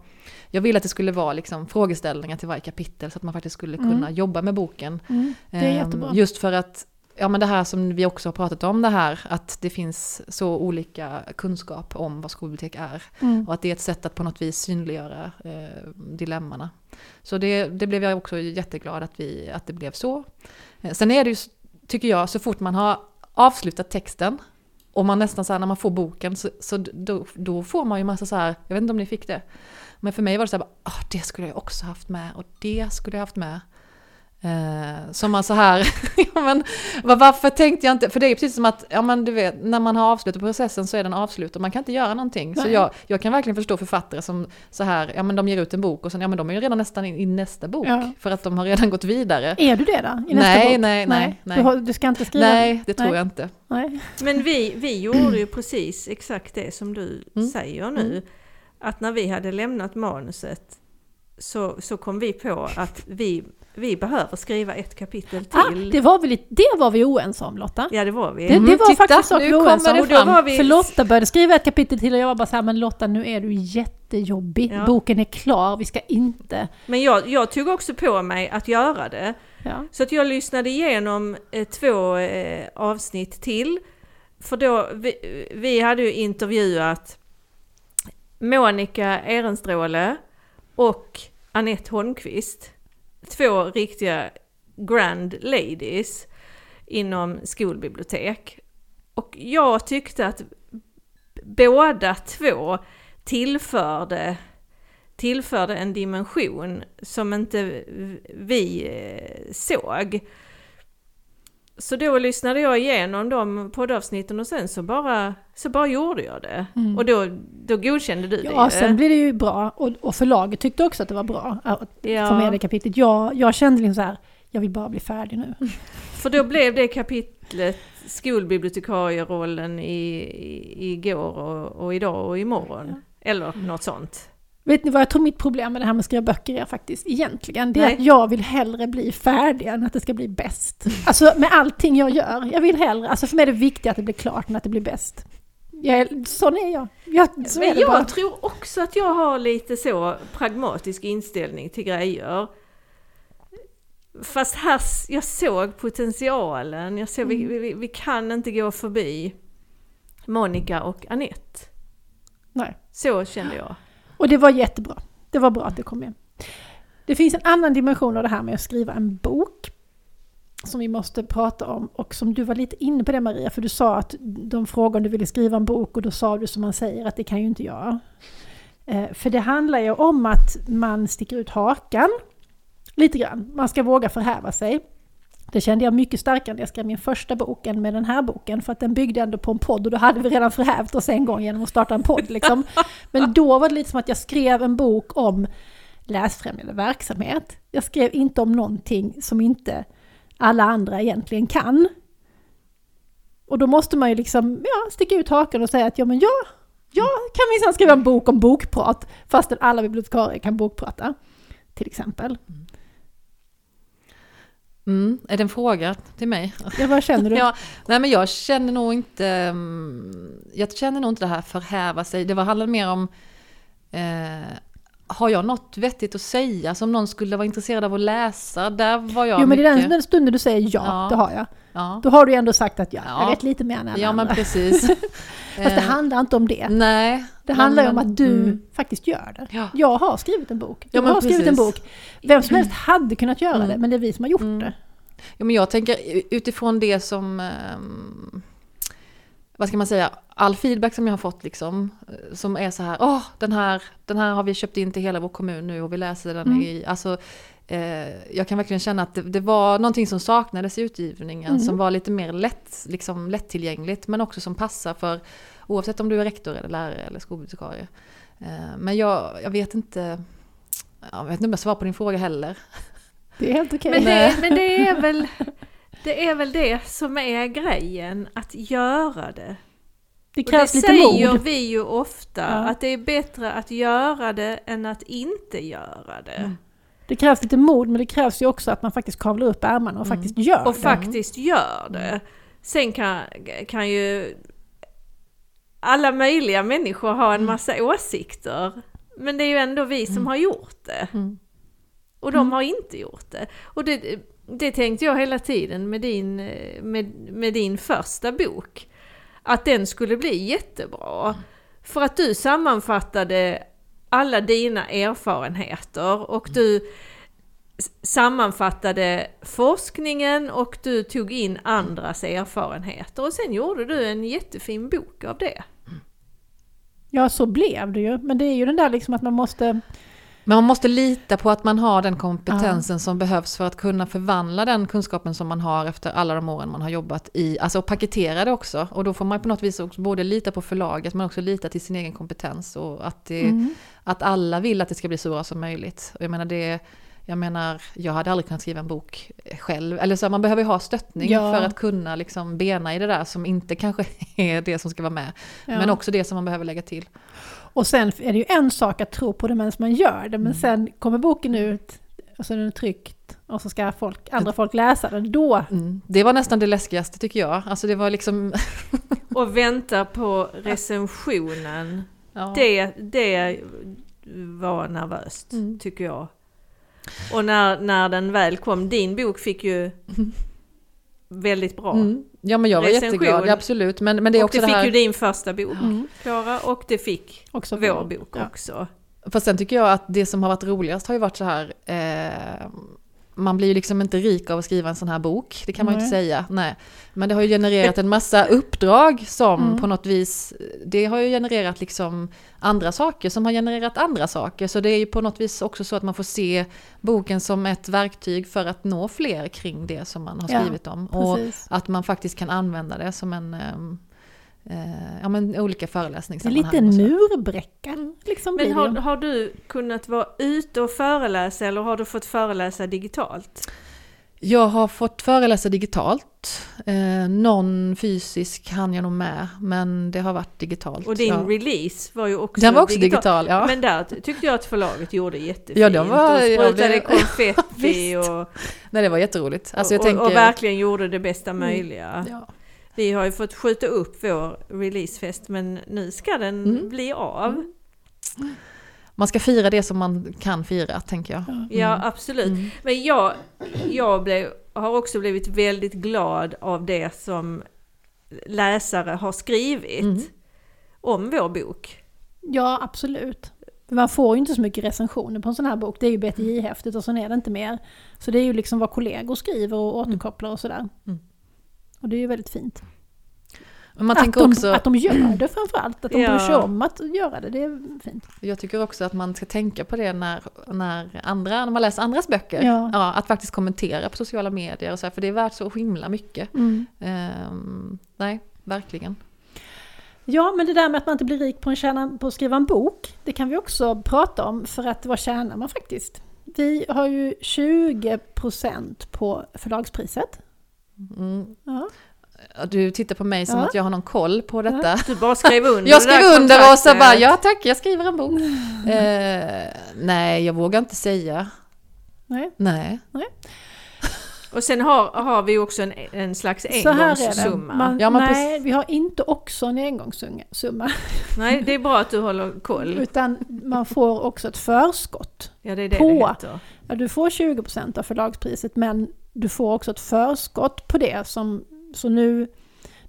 jag ville att det skulle vara liksom frågeställningar till varje kapitel så att man faktiskt skulle kunna Mm. jobba med boken. Mm, det är Ehm, jättebra. Just för att ja men det här som vi också har pratat om det här, att det finns så olika kunskap om vad skolbibliotek är. Mm. Och att det är ett sätt att på något vis synliggöra eh, dilemmana. Så det, det blev jag också jätteglad att, vi, att det blev så. Eh, sen är det ju, tycker jag, så fort man har avslutat texten och man nästan så här, när man får boken så, så då, då får man ju massa så här, jag vet inte om ni fick det, men för mig var det så här, ah, det skulle jag också haft med och det skulle jag haft med. Eh, som man så här, ja, men, var, varför tänkte jag inte, för det är precis som att, ja men du vet, när man har avslutat processen så är den avslutad, man kan inte göra någonting. Så Nej. jag, jag kan verkligen förstå författare som så här, ja men de ger ut en bok och sen, ja men de är ju redan nästan i, i nästa bok, Ja. för att de har redan gått vidare. Är du det då? I nästa Nej, bok? nej, nej, nej. Du, har, du ska inte skriva? Nej, det tror Nej. jag inte. Nej. Men vi, vi gjorde ju precis exakt det som du Mm. säger nu. Att när vi hade lämnat manuset så, så kom vi på att vi, vi behöver skriva ett kapitel Ah, till. det, var vi lite, det var vi oense om Lotta. Ja det var vi. Det, det Mm, var titta, faktiskt saker nu vi var oense kommer om. det Och då var vi... För Lotta började skriva ett kapitel till och jag var bara så här, men Lotta nu är du jättejobbig. Ja. Boken är klar, vi ska inte... Men jag, jag tog också på mig att göra det. Ja. Så att jag lyssnade igenom eh, två eh, avsnitt till. För då, vi, vi hade ju intervjuat Monica Ehrenstråle och Annette Holmqvist. Två riktiga grand ladies inom skolbibliotek. Och jag tyckte att båda två tillförde, tillförde en dimension som inte vi eh, såg. Så då lyssnade jag igenom de poddavsnitten och sen så bara, så bara gjorde jag det. Mm. Och då, då godkände du Ja, det. sen blir det ju bra. Och, och förlaget tyckte också att det var bra att Ja. få med det kapitlet. Jag, jag kände liksom så här, jag vill bara bli färdig nu. För då blev det kapitlet skolbibliotekarierollen i, i, igår och, och idag och imorgon. Eller något sånt. Vet ni vad jag tror mitt problem med det här med att skriva böcker är faktiskt egentligen? Det är Nej. att jag vill hellre bli färdig än att det ska bli bäst. Alltså med allting jag gör. Jag vill hellre, alltså för mig är det viktigt att det blir klart än att det blir bäst. Jag är, sån är jag. jag så är Men det bara. jag tror också att jag har lite så pragmatisk inställning till grejer. Fast här, jag såg potentialen. Jag såg, vi, vi, vi kan inte gå förbi Monica och Annette. Nej. Så kände jag. Och det var jättebra. Det var bra att det kom med. Det finns en annan dimension av det här med att skriva en bok. Som vi måste prata om och som du var lite inne på det Maria, för du sa att de frågade om du ville skriva en bok och då sa du som man säger att det kan ju inte jag. Eh, för det handlar ju om att man sticker ut hakan lite grann. Man ska våga förhäva sig. Det kände jag mycket starkare när jag skrev min första bok än med den här boken. För att den byggde ändå på en podd och då hade vi redan förhävt oss en gång genom att starta en podd. Liksom. Men då var det lite som att jag skrev en bok om läsfrämjande verksamhet. Jag skrev inte om någonting som inte alla andra egentligen kan. Och då måste man ju liksom ja, sticka ut hakan och säga att ja, men jag, jag kan minsann liksom skriva en bok om bokprat fastän alla bibliotekarier kan bokprata. Till exempel. Mm, är det en fråga till mig? Ja, vad känner du? Ja, nej men jag känner nog inte, mm, jag känner nog inte det här förhäva sig. Det var handlar mer om, eh, har jag något vettigt att säga som någon skulle vara intresserad av att läsa? Där var jag jo men i mycket, den, den stunden du säger ja, Ja. det har jag. Ja, Då har du ändå sagt att ja, Ja. jag vet lite mer än alla ja men precis. Fast det Eh, handlar inte om det. Nej. Det men- handlar ju om men- att du mm. faktiskt gör det. Ja. Jag har skrivit en bok. Du Ja, men har skrivit en precis. bok. Vem som helst hade kunnat göra Mm. det, men det är vi som har gjort Mm. det. Ja, men jag tänker utifrån det som, ehm, vad ska man säga, all feedback som jag har fått liksom, eh, som är så här, åh, den här, den här har vi köpt in till hela vår kommun nu och vi läser den Mm. i, alltså, eh, jag kan verkligen känna att det, det var någonting som saknades i utgivningen, Mm. som var lite mer lätt, liksom, lättillgängligt, men också som passar för, oavsett om du är rektor eller lärare eller skolbibliotekarie. Eh, men jag, jag vet inte, jag vet inte om jag svarar på din fråga heller. Det är helt okej. Men det, men det är väl det är väl det som är grejen, att göra det. Det Och det krävs lite säger mod. vi ju ofta, Ja. att det är bättre att göra det än att inte göra det. Mm. Det krävs lite mod, men det krävs ju också att man faktiskt kavlar upp ärmarna och Mm. faktiskt gör Och det. faktiskt gör det. Sen kan, kan ju alla möjliga människor ha en massa åsikter. Men det är ju ändå vi som har gjort det. Mm. Och de har inte gjort det. Och det, det tänkte jag hela tiden med din, eh, med, med din första bok. Att den skulle bli jättebra. För att du sammanfattade alla dina erfarenheter och du s- sammanfattade forskningen och du tog in andras erfarenheter och sen gjorde du en jättefin bok av det. Ja, så blev det ju. Men det är ju den där liksom att man måste... Men man måste lita på att man har den kompetensen som behövs för att kunna förvandla den kunskapen som man har efter alla de åren man har jobbat i, alltså och paketera det också. Och då får man på något vis också både lita på förlaget men också lita till sin egen kompetens och att, det, Mm. att alla vill att det ska bli så bra som möjligt. Och jag menar det jag menar, jag hade aldrig kunnat skriva en bok själv. Eller så, man behöver ju ha stöttning Ja. för att kunna liksom bena i det där som inte kanske är det som ska vara med. Ja. Men också det som man behöver lägga till. Och sen är det ju en sak att tro på det medan man gör det, Mm. men sen kommer boken ut och så är den tryckt och så ska folk, andra folk läsa den. Då, Mm. Det var nästan det läskigaste tycker jag. Alltså det var liksom... Och vänta på recensionen. Ja. Det, det var nervöst, Mm. tycker jag. Och när, när den väl kom, din bok fick ju väldigt bra. Mm. Ja men jag var Recension. jätteglad, ja, absolut. Men, men det är och också det det fick här... ju din första bok, Mm. Klara, och det fick också vår bok Ja. också. Fast sen tycker jag att det som har varit roligast har ju varit så här... Eh, man blir ju liksom inte rik av att skriva en sån här bok, det kan man ju inte säga. Nej. Men det har ju genererat en massa uppdrag som Mm. på något vis, det har ju genererat liksom andra saker som har genererat andra saker. Så det är ju på något vis också så att man får se boken som ett verktyg för att nå fler kring det som man har Ja, skrivit om. Och Precis. att man faktiskt kan använda det som en, ehm, eh, ja men olika Det är föreläsningssammanhang. lite och så. murbräcka. Liksom Men har, har du kunnat vara ute och föreläsa eller har du fått föreläsa digitalt? Jag har fått föreläsa digitalt. Eh, någon fysisk hann jag nog med, men det har varit digitalt. Och din ja. release var ju också Den var också digital, ja. Men där tyckte jag att förlaget gjorde jättefint. Ja, den var- och ja, sprutade det- konfetti och, Nej, det var jätteroligt. Alltså, jag och, tänker, och verkligen gjorde det bästa möjliga. ja. Vi har ju fått skjuta upp vår releasefest men nu ska den Mm. bli av. Man ska fira det som man kan fira, tänker jag. Ja. Ja absolut. Mm. Men jag, jag blev, har också blivit väldigt glad av det som läsare har skrivit Mm. om vår bok. Ja, absolut. Man får ju inte så mycket recensioner på en sån här bok. Det är ju BTJ-häftet och sen är det inte mer. Så det är ju liksom vad kollegor skriver och återkopplar och sådär. Mm. Och det är ju väldigt fint. Att, de, också, att de gör det framförallt. Att de Ja. bryr sig om att göra det. Det är fint. jag tycker också att man ska tänka på det när, när, andra, när man läser andras böcker. Ja. att faktiskt kommentera på sociala medier och så här, för det är värt så himla mycket. Mm. Ehm, nej, verkligen. Ja, men det där med att man inte blir rik på, en tjäna, på att skriva en bok, det kan vi också prata om för att vad tjänar man faktiskt? Vi har ju 20% på förlagspriset. Mm. Ja. Du tittar på mig som Ja. att jag har någon koll på detta. Du bara skrev under Jag skrev under och så bara, ja tack, jag skriver en bok. Eh, nej, jag vågar inte säga. Nej. Nej. Och sen har, har vi också en, en slags engångssumma. Man, Ja, men nej, vi har inte också en engångssumma. Nej, det är bra att du håller koll. Utan man får också ett förskott. Ja, det är det På. det heter. Ja, du får 20% av förlagspriset men du får också ett förskott på det. Som, så nu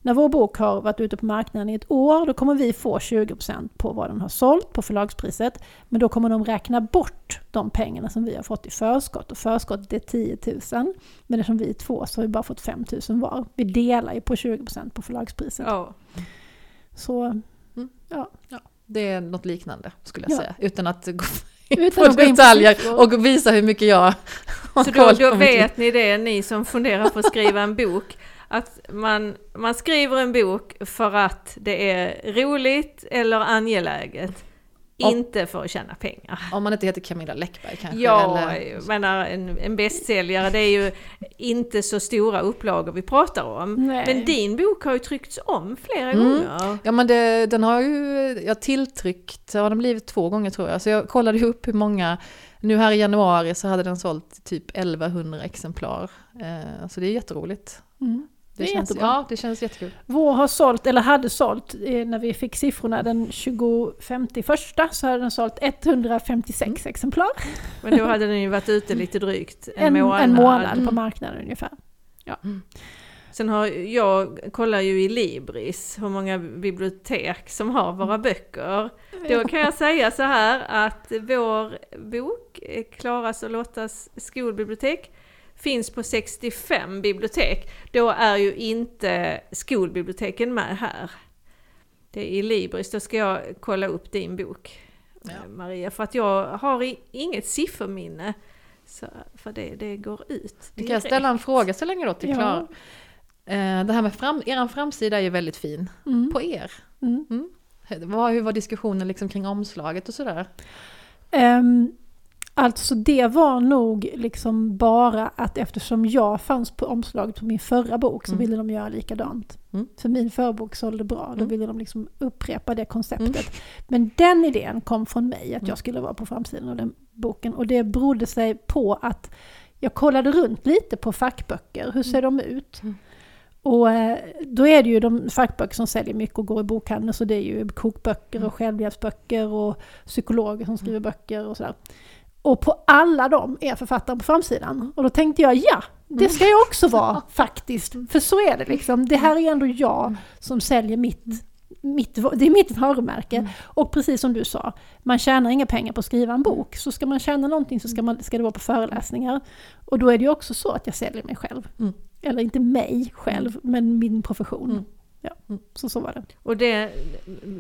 när vår bok har varit ute på marknaden i ett år då kommer vi få 20% på vad den har sålt på förlagspriset. Men då kommer de räkna bort de pengarna som vi har fått i förskott. Och förskottet är 10 000. Men eftersom vi är två så har vi bara fått 5 000 var. Vi delar ju på 20% på förlagspriset. Ja. Så Det är något liknande skulle jag Ja. säga. Utan att Utan på detaljer och visa hur mycket jag har Så då, koll då på liv. vet ni det, ni som funderar på att skriva en bok, att man, man skriver en bok för att det är roligt eller angeläget. Inte för att tjäna pengar. Om man inte heter Camilla Läckberg kanske. Ja, eller, jag menar en, en bästsäljare, det är ju inte så stora upplagor vi pratar om. Nej. Men din bok har ju tryckts om flera Mm. gånger. Ja men det, den har ju, jag tilltryckt, har den blivit två gånger tror jag. Så jag kollade ju upp hur många, nu här i januari så hade den sålt typ 1100 exemplar. Eh, så det är jätteroligt. Mm. Det är känns, jättebra. Ja, det känns jättekul. Vår har sålt, eller hade sålt, eh, när vi fick siffrorna den 25 första så hade den sålt 156 exemplar. Men då hade den ju varit ute lite drygt en, En, månad. en månad på Mm. marknaden ungefär. Sen har jag kollar ju i Libris hur många bibliotek som har våra böcker. Då kan jag säga så här att vår bok, eh, Klaras och Lottas skolbibliotek, finns på 65 bibliotek. Då är ju inte skolbiblioteken med här. Det är i Libris, då ska jag kolla upp din bok Ja. eh, Maria, för att jag har inget sifferminne. Så, för det, det går ut. Vi kan ställa en fråga så länge då till Ja. Klara. Eh, Det här med fram, er framsida är ju väldigt fin. Mm. På er? Mm. Vad, hur var diskussionen liksom kring omslaget och sådär? Ehm, alltså det var nog liksom bara att eftersom jag fanns på omslaget på min förra bok så Mm. ville de göra likadant. Mm. För min förra bok sålde bra, då Mm. ville de liksom upprepa det konceptet. Men den idén kom från mig, att Mm. jag skulle vara på framsidan av den boken. Och det berodde sig på att jag kollade runt lite på fackböcker, hur ser de ut? Mm. Och eh, då är det ju de fackböcker som säljer mycket och går i bokhandeln, så det är ju kokböcker Mm. och självhjälpsböcker och psykologer som skriver böcker och sådär. Och på alla dem är författaren på framsidan. Och då tänkte jag, ja, det ska jag också vara faktiskt. För så är det liksom. Det här är ändå jag som säljer mitt, mitt det är mitt varumärke. Mm. Och precis som du sa, man tjänar inga pengar på att skriva en bok. Så ska man tjäna någonting så ska, man, ska det vara på föreläsningar. Och då är det ju också så att jag säljer mig själv. Mm. Eller inte mig själv, men min profession. Mm. Ja, Mm. så så var det. Och det,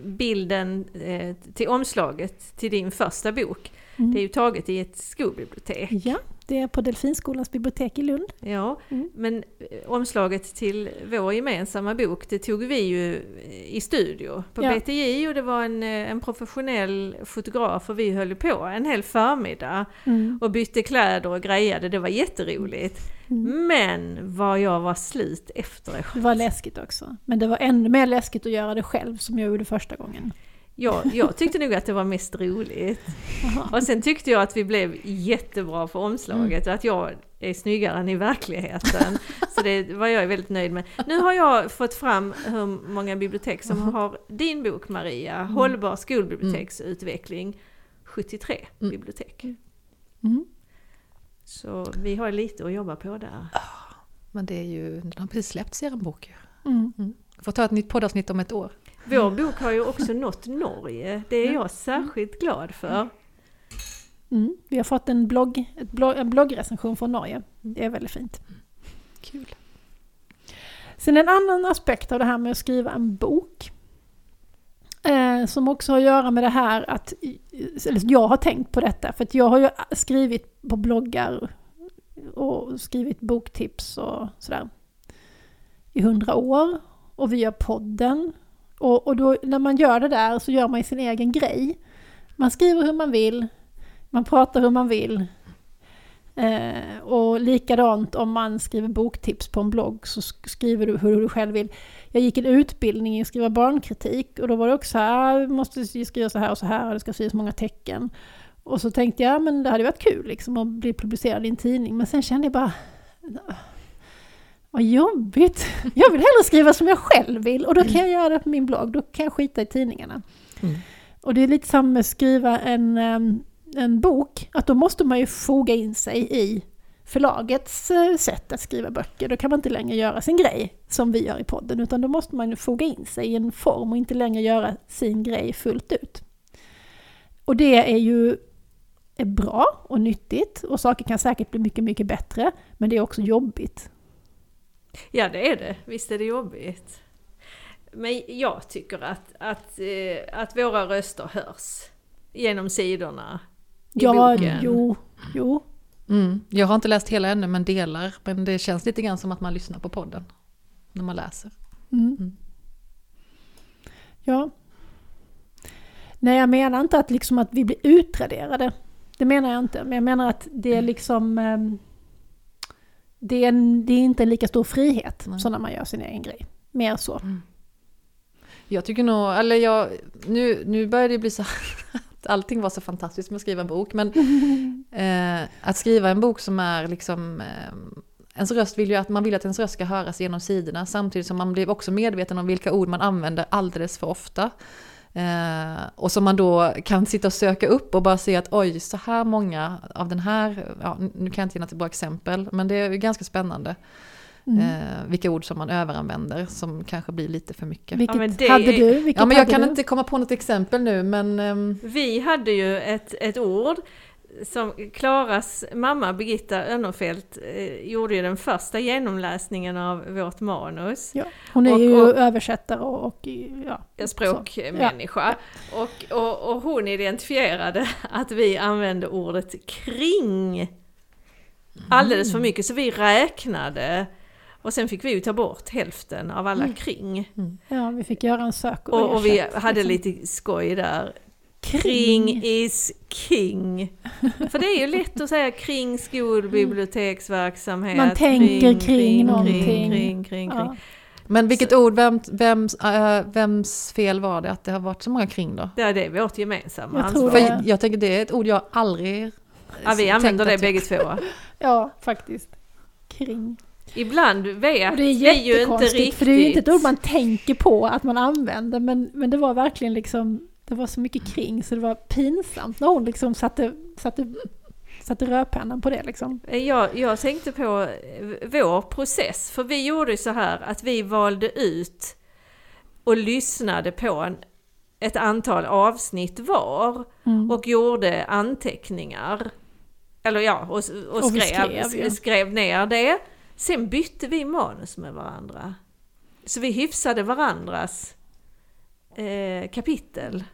bilden eh, till omslaget till din första bok, Mm. det är ju taget i ett skolbibliotek. Ja, det är på Delfinskolans bibliotek i Lund. Ja, Mm. men eh, omslaget till vår gemensamma bok, det tog vi ju eh, i studio på Ja. BTJ och det var en, eh, en professionell fotograf och vi höll på en hel förmiddag Mm. och bytte kläder och grejade, det var jätteroligt. Mm. Men vad jag var slut efteråt. Det var läskigt också. Men det var ännu mer läskigt att göra det själv som jag gjorde första gången. Jag, jag tyckte nog att det var mest roligt. Och sen tyckte jag att vi blev jättebra på omslaget och att jag är snyggare än i verkligheten. Så det var jag väldigt nöjd med. Nu har jag fått fram hur många bibliotek som har din bok Maria, Hållbar skolbiblioteksutveckling, 73 Mm. bibliotek. Mm. Så vi har lite att jobba på där. Men det är ju, den har precis släppts er bok ju. Mm. Får ta ett nytt poddavsnitt om ett år. Vår bok har ju också nått Norge. Det är jag särskilt glad för. Mm. Vi har fått en, blogg, blogg, en bloggrecension från Norge. Det är väldigt fint. Kul. Sen en annan aspekt av det här med att skriva en bok. Eh, som också har att göra med det här att, eller jag har tänkt på detta, för att jag har ju skrivit på bloggar och skrivit boktips och sådär i hundra år. Och vi gör podden. Och, och då, när man gör det där så gör man ju sin egen grej. Man skriver hur man vill, man pratar hur man vill. Eh, och likadant om man skriver boktips på en blogg så skriver du hur du själv vill. Jag gick en utbildning i att skriva barnkritik och då var det också så här, ah, vi måste skriva så här och så här och det ska skrivas många tecken. Och så tänkte jag, men det hade varit kul liksom att bli publicerad i en tidning. Men sen kände jag bara, ah, vad jobbigt. Jag vill hellre skriva som jag själv vill och då kan jag göra det på min blogg. Då kan jag skita i tidningarna. Mm. Och det är lite samma med att skriva en, em, en bok, att då måste man ju foga in sig i förlagets eh, sätt att skriva böcker. Då kan man inte längre göra sin grej som vi gör i podden, utan då måste man ju foga in sig i en form och inte längre göra sin grej fullt ut. Och det är ju är bra och nyttigt och saker kan säkert bli mycket, mycket bättre, men det är också jobbigt. Ja det är det, visst är det jobbigt. Men jag tycker att, att, eh, att våra röster hörs genom sidorna i Ja, boken. jo, jo. Mm. Jag har inte läst hela ännu men delar. Men det känns lite grann som att man lyssnar på podden. När man läser. Mm. Mm. Ja. Nej, jag menar inte att, liksom att vi blir utraderade. Det menar jag inte. Men jag menar att det är liksom... Det är, en, det är inte en lika stor frihet Nej. som när man gör sin egen grej. Mer så. Jag tycker nog, eller jag, nu, nu börjar det bli så att allting var så fantastiskt med att skriva en bok. Men eh, att skriva en bok som är liksom, eh, ens röst vill ju att man vill att ens röst ska höras genom sidorna samtidigt som man blir också medveten om vilka ord man använder alldeles för ofta. Eh, och som man då kan sitta och söka upp och bara se att oj, så här många av den här, ja, nu kan jag inte ge något bra exempel, men det är ju ganska spännande. Mm. Eh, vilka ord som man överanvänder som kanske blir lite för mycket. Vilket Ja, men det hade är- du? Vilket Ja men jag hade kan du? inte komma på något exempel nu men ehm, Vi hade ju ett, ett ord som Klaras mamma Birgitta Önnerfelt eh, gjorde ju den första genomläsningen av vårt manus. Ja, hon är Och- ju och- översättare och, och ja. Språkmänniska. Och, och, och hon identifierade att vi använde ordet kring alldeles för mycket så vi räknade och sen fick vi ju ta bort hälften av alla kring. Ja, vi fick göra en sök och, Och, och vi hade liksom. lite skoj där. Kring is king. För det är ju lätt att säga kring skolbiblioteksverksamhet. Man tänker kring någonting. Kring, kring, kring, kring. Ja. Men vilket ord, vem, vems, äh, vems fel var det att det har varit så många kring då? Det är det vårt gemensamma Jag tror ansvar. För det. jag, jag tänker det är ett ord jag aldrig Ja, vi använder det bägge två. ja, faktiskt. Kring. Ibland vet Och det är vi ju inte riktigt. för det är ju inte ett ord man tänker på att man använder men, men det var verkligen liksom det var så mycket kring så det var pinsamt när hon liksom satte, satte, satte rödpennan på det liksom. Jag, jag tänkte på eh, vår process, för vi gjorde så här att vi valde ut och lyssnade på en, ett antal avsnitt var Mm. och gjorde anteckningar. Eller ja, och, och, Och skrev, skrev, ja. skrev ner det. Sen bytte vi manus med varandra. Så vi hyfsade varandras eh, kapitel.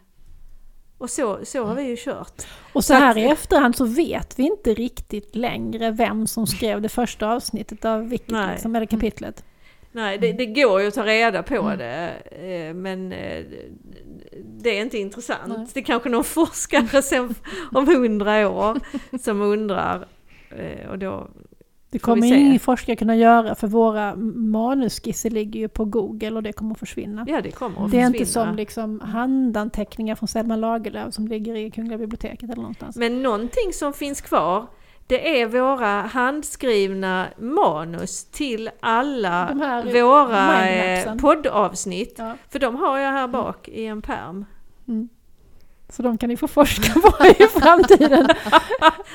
Och så, så har vi ju kört. Och så här i efterhand så vet vi inte riktigt längre vem som skrev det första avsnittet av Wiki, Nej. liksom, eller kapitlet. Nej, det, det går ju att ta reda på det, eh, men eh, det är inte intressant. Nej. Det är kanske någon forskare sen om hundra år som undrar. eh, Och då, Det kommer ingen forskare kunna göra för våra manusskisser ligger ju på Google och det kommer att försvinna. ja, det kommer att det är försvinna. inte som liksom handanteckningar från Selma Lagerlöf som ligger i Kungliga biblioteket eller någonstans. Men någonting som finns kvar, det är våra handskrivna manus till alla våra eh, poddavsnitt. Ja. För de har jag här bak i en pärm. Mm. Så de kan ni få forska på i framtiden.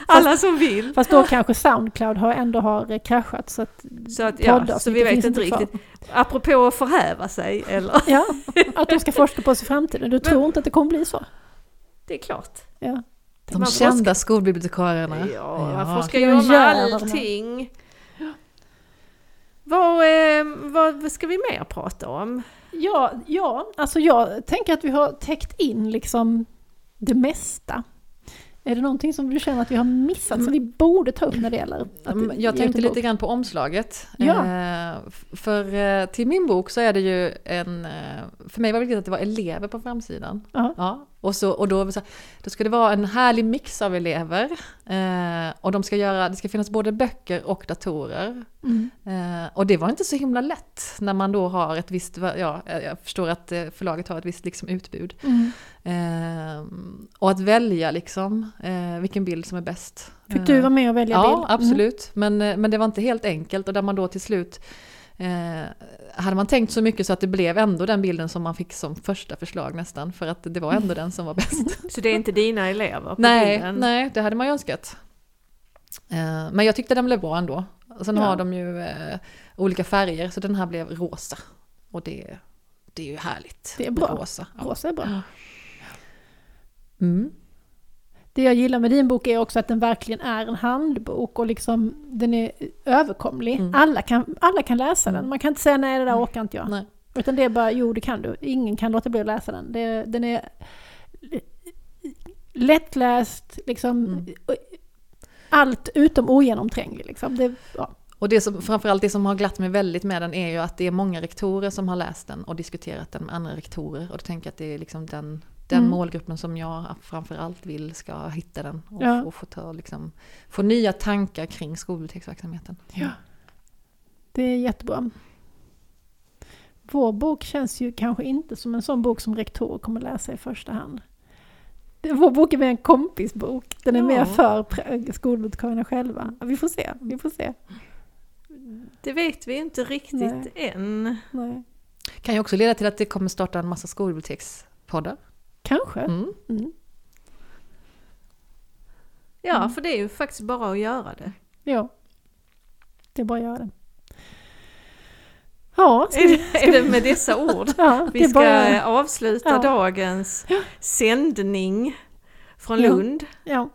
Alla som vill. Fast då kanske Soundcloud har, ändå har eh, kraschat så att Så, att, ja, så vi vet inte inte kvar. riktigt. Apropå att förhäva sig, eller? Ja, att de ska forska på oss i framtiden. Du tror inte att det kommer bli så? Det är klart. Ja. De Man kända skolbibliotekarierna. Ja, Ja. vad de har. allting? Vad, eh, vad ska vi mer prata om? Ja, ja, alltså jag tänker att vi har täckt in liksom det mesta. Är det någonting som du känner att vi har missat som vi borde ta upp när det gäller? Mm, Jag tänkte lite grann på omslaget. Ja. Eh, För eh, till min bok så är det ju en... eh, För mig var det viktigt att det var elever på framsidan. Ja. Ja, och, så, och då, då ska det vara en härlig mix av elever. Eh, och de ska göra, det ska finnas både böcker och datorer. Mm. Eh, och det var inte så himla lätt när man då har ett visst, ja, jag förstår att eh, förlaget har ett visst liksom, utbud. Mm. Eh, och att välja liksom eh, vilken bild som är bäst. Fick du vara med och välja Ja, bild? Mm. absolut. Men, eh, men det var inte helt enkelt och där man då till slut eh, hade man tänkt så mycket så att det blev ändå den bilden som man fick som första förslag nästan. För att det var ändå den som var bäst. Så det är inte dina elever nej, bilden? nej, det hade man ju önskat. Eh, men jag tyckte den blev bra ändå. Sen Ja. har de ju eh, olika färger så den här blev rosa. Och det, det är ju härligt. Det är bra. Rosa. Ja. Rosa är bra. Mm. Det jag gillar med din bok är också att den verkligen är en handbok och liksom den är överkomlig. Mm. Alla, kan, alla kan läsa den. Mm. Man kan inte säga nej det där orkar inte jag. Nej. Utan det är bara, jo det kan du. Ingen kan låta bli att läsa den. Det, den är lättläst, liksom Mm. allt utom ogenomtränglig. Liksom. Det, ja. Och det som, framförallt det som har glatt mig väldigt med den är ju att det är många rektorer som har läst den och diskuterat den med andra rektorer. Och då tänker jag att det är liksom den, den Mm. målgruppen som jag framförallt vill ska hitta den. Och, Ja. och få, ta, liksom, få nya tankar kring skolbiblioteksverksamheten. Det är jättebra. Vår bok känns ju kanske inte som en sån bok som rektorer kommer läsa i första hand. Vår bok är mer en kompisbok. Den är Ja. mer för skolbibliotekarierna själva. Vi får se, vi får se. Det vet vi inte riktigt Nej. än. Nej. Kan ju också leda till att det kommer starta en massa skolbibliotekspoddar. Kanske. Mm. Mm. Ja, Mm. för det är ju faktiskt bara att göra det. Ja. Det är bara att göra det. Ja, ska det, är det med dessa ord ja vi ska bara, avsluta Ja. dagens sändning från Ja. Lund? ja,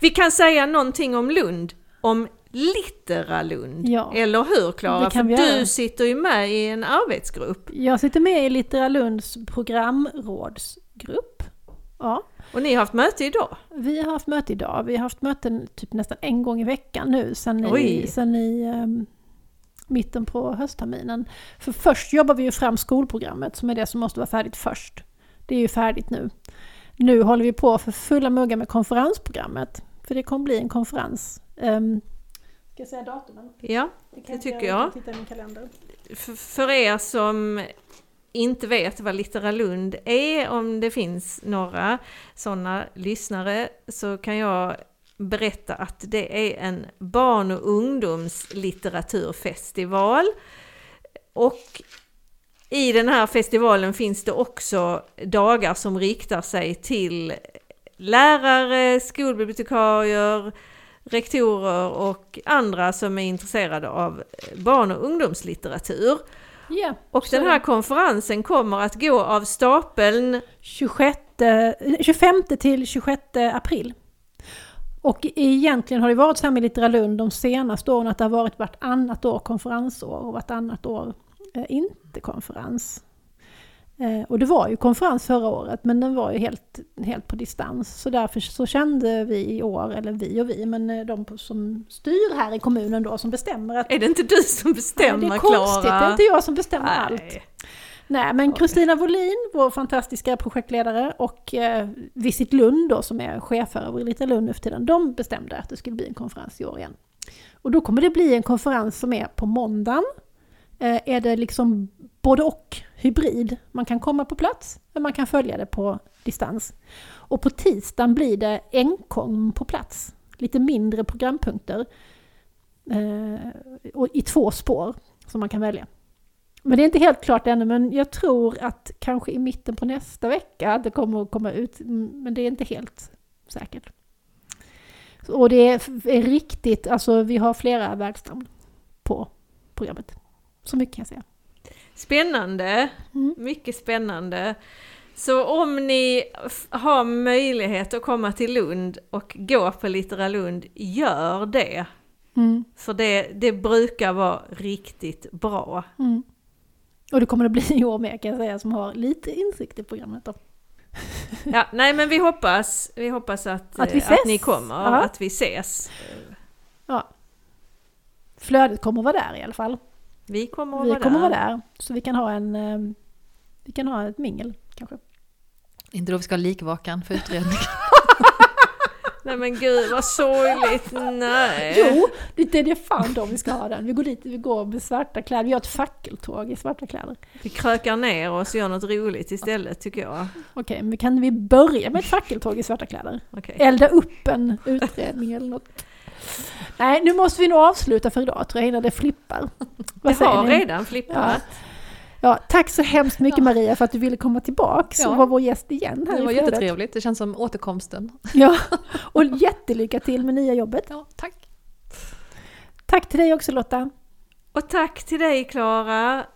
Vi kan säga någonting om Lund, om Litteralund. Ja. Eller hur Klara? För du göra. sitter ju med i en arbetsgrupp. jag sitter med i Litteralunds programrådsgrupp. Ja, Och ni har haft möte idag. vi har haft möte idag. Vi har haft möten typ nästan en gång i veckan nu sen Oj. i, sen i ehm, mitten på höstterminen. För först jobbar vi ju fram skolprogrammet som är det som måste vara färdigt först. Det är ju färdigt nu. Nu håller vi på för fulla muggar med konferensprogrammet. För det kommer bli en konferens. Um, ska jag säga datumen? Ja, Det jag tycker jag. Titta i min kalender. för, för er som inte vet vad Litteralund är, om det finns några sådana lyssnare, så kan jag berätta att det är en barn och ungdomslitteraturfestival. Och i den här festivalen finns det också dagar som riktar sig till lärare, skolbibliotekarier, rektorer och andra som är intresserade av barn och ungdomslitteratur. Ja, Och den är här konferensen kommer att gå av stapeln 26, 25 till 26 april. Och egentligen har det varit så här med Litteralund de senaste åren att det har varit vartannat år konferensår och vartannat år eh, inte konferens. Eh, och det var ju konferens förra året men den var ju helt, helt på distans. Så därför så kände vi i år, eller vi och vi, men eh, de som styr här i kommunen då som bestämmer att Är det inte du som bestämmer Nej, det är Klara? konstigt, det är inte jag som bestämmer Nej. allt. Nej, men Kristina Wåhlin, vår fantastiska projektledare, och eh, Visit Lund då, som är chefer över Lita Lund nu för tiden, de bestämde att det skulle bli en konferens i år igen. Och då kommer det bli en konferens som är på måndagen. Eh, är det liksom både och, hybrid. Man kan komma på plats, men man kan följa det på distans. Och på tisdagen blir det enkom på plats. Lite mindre programpunkter. Eh, och i två spår som man kan välja. Men det är inte helt klart ännu, men jag tror att kanske i mitten på nästa vecka det kommer att komma ut, mm, men det är inte helt säkert. Och det är, är riktigt, alltså vi har flera världsnamn på programmet. Så mycket kan jag säga. Spännande, Mm. mycket spännande. Så om ni har möjlighet att komma till Lund och gå på Litteralund, gör det. Mm. För det, det brukar vara riktigt bra. Mm. Och det kommer det bli i år med kan jag säga, som har lite insikt i programmet. Då. Ja, nej men vi hoppas, vi hoppas att, Att vi eh, ses. ni kommer, Ja. att vi ses. Ja. Flödet kommer att vara där i alla fall. Vi kommer att Vi vara kommer där. vara där, så vi kan ha en eh, vi kan ha ett mingel kanske. Inte då vi ska ha likvakan för utredning. Nej men gud vad sorgligt, nej. Jo, det är det fan då vi ska ha den. Vi går dit, vi går med svarta kläder, vi har ett fackeltåg i svarta kläder. Vi krökar ner oss och gör något roligt istället tycker jag. Okej, men kan vi börja med ett fackeltåg i svarta kläder? Okej. Elda upp en utredning eller något. Nej, nu måste vi nog avsluta för idag tror jag innan det flippar. Vad Det säger har ni? redan flippat. Ja, tack så hemskt mycket Maria för att du ville komma tillbaks Ja. och vara vår gäst igen här Det var i jättetrevligt, det känns som återkomsten. Ja, och jättelycka till med nya jobbet. Ja, tack. Tack till dig också Lotta. Och tack till dig Klara.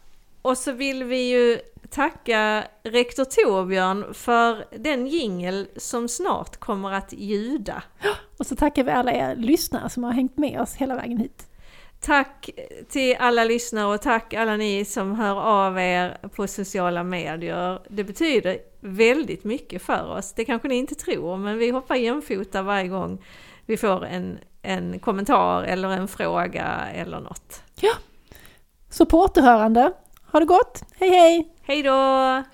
Och så vill vi ju tacka rektor Torbjörn för den jingel som snart kommer att ljuda. Och så tackar vi alla er lyssnare som har hängt med oss hela vägen hit. Tack till alla lyssnare och tack alla ni som hör av er på sociala medier. Det betyder väldigt mycket för oss. Det kanske ni inte tror, men vi hoppar jämfota varje gång vi får en, en kommentar eller en fråga eller något. Så på återhörande. Ha det gott. Hej hej! Hej då!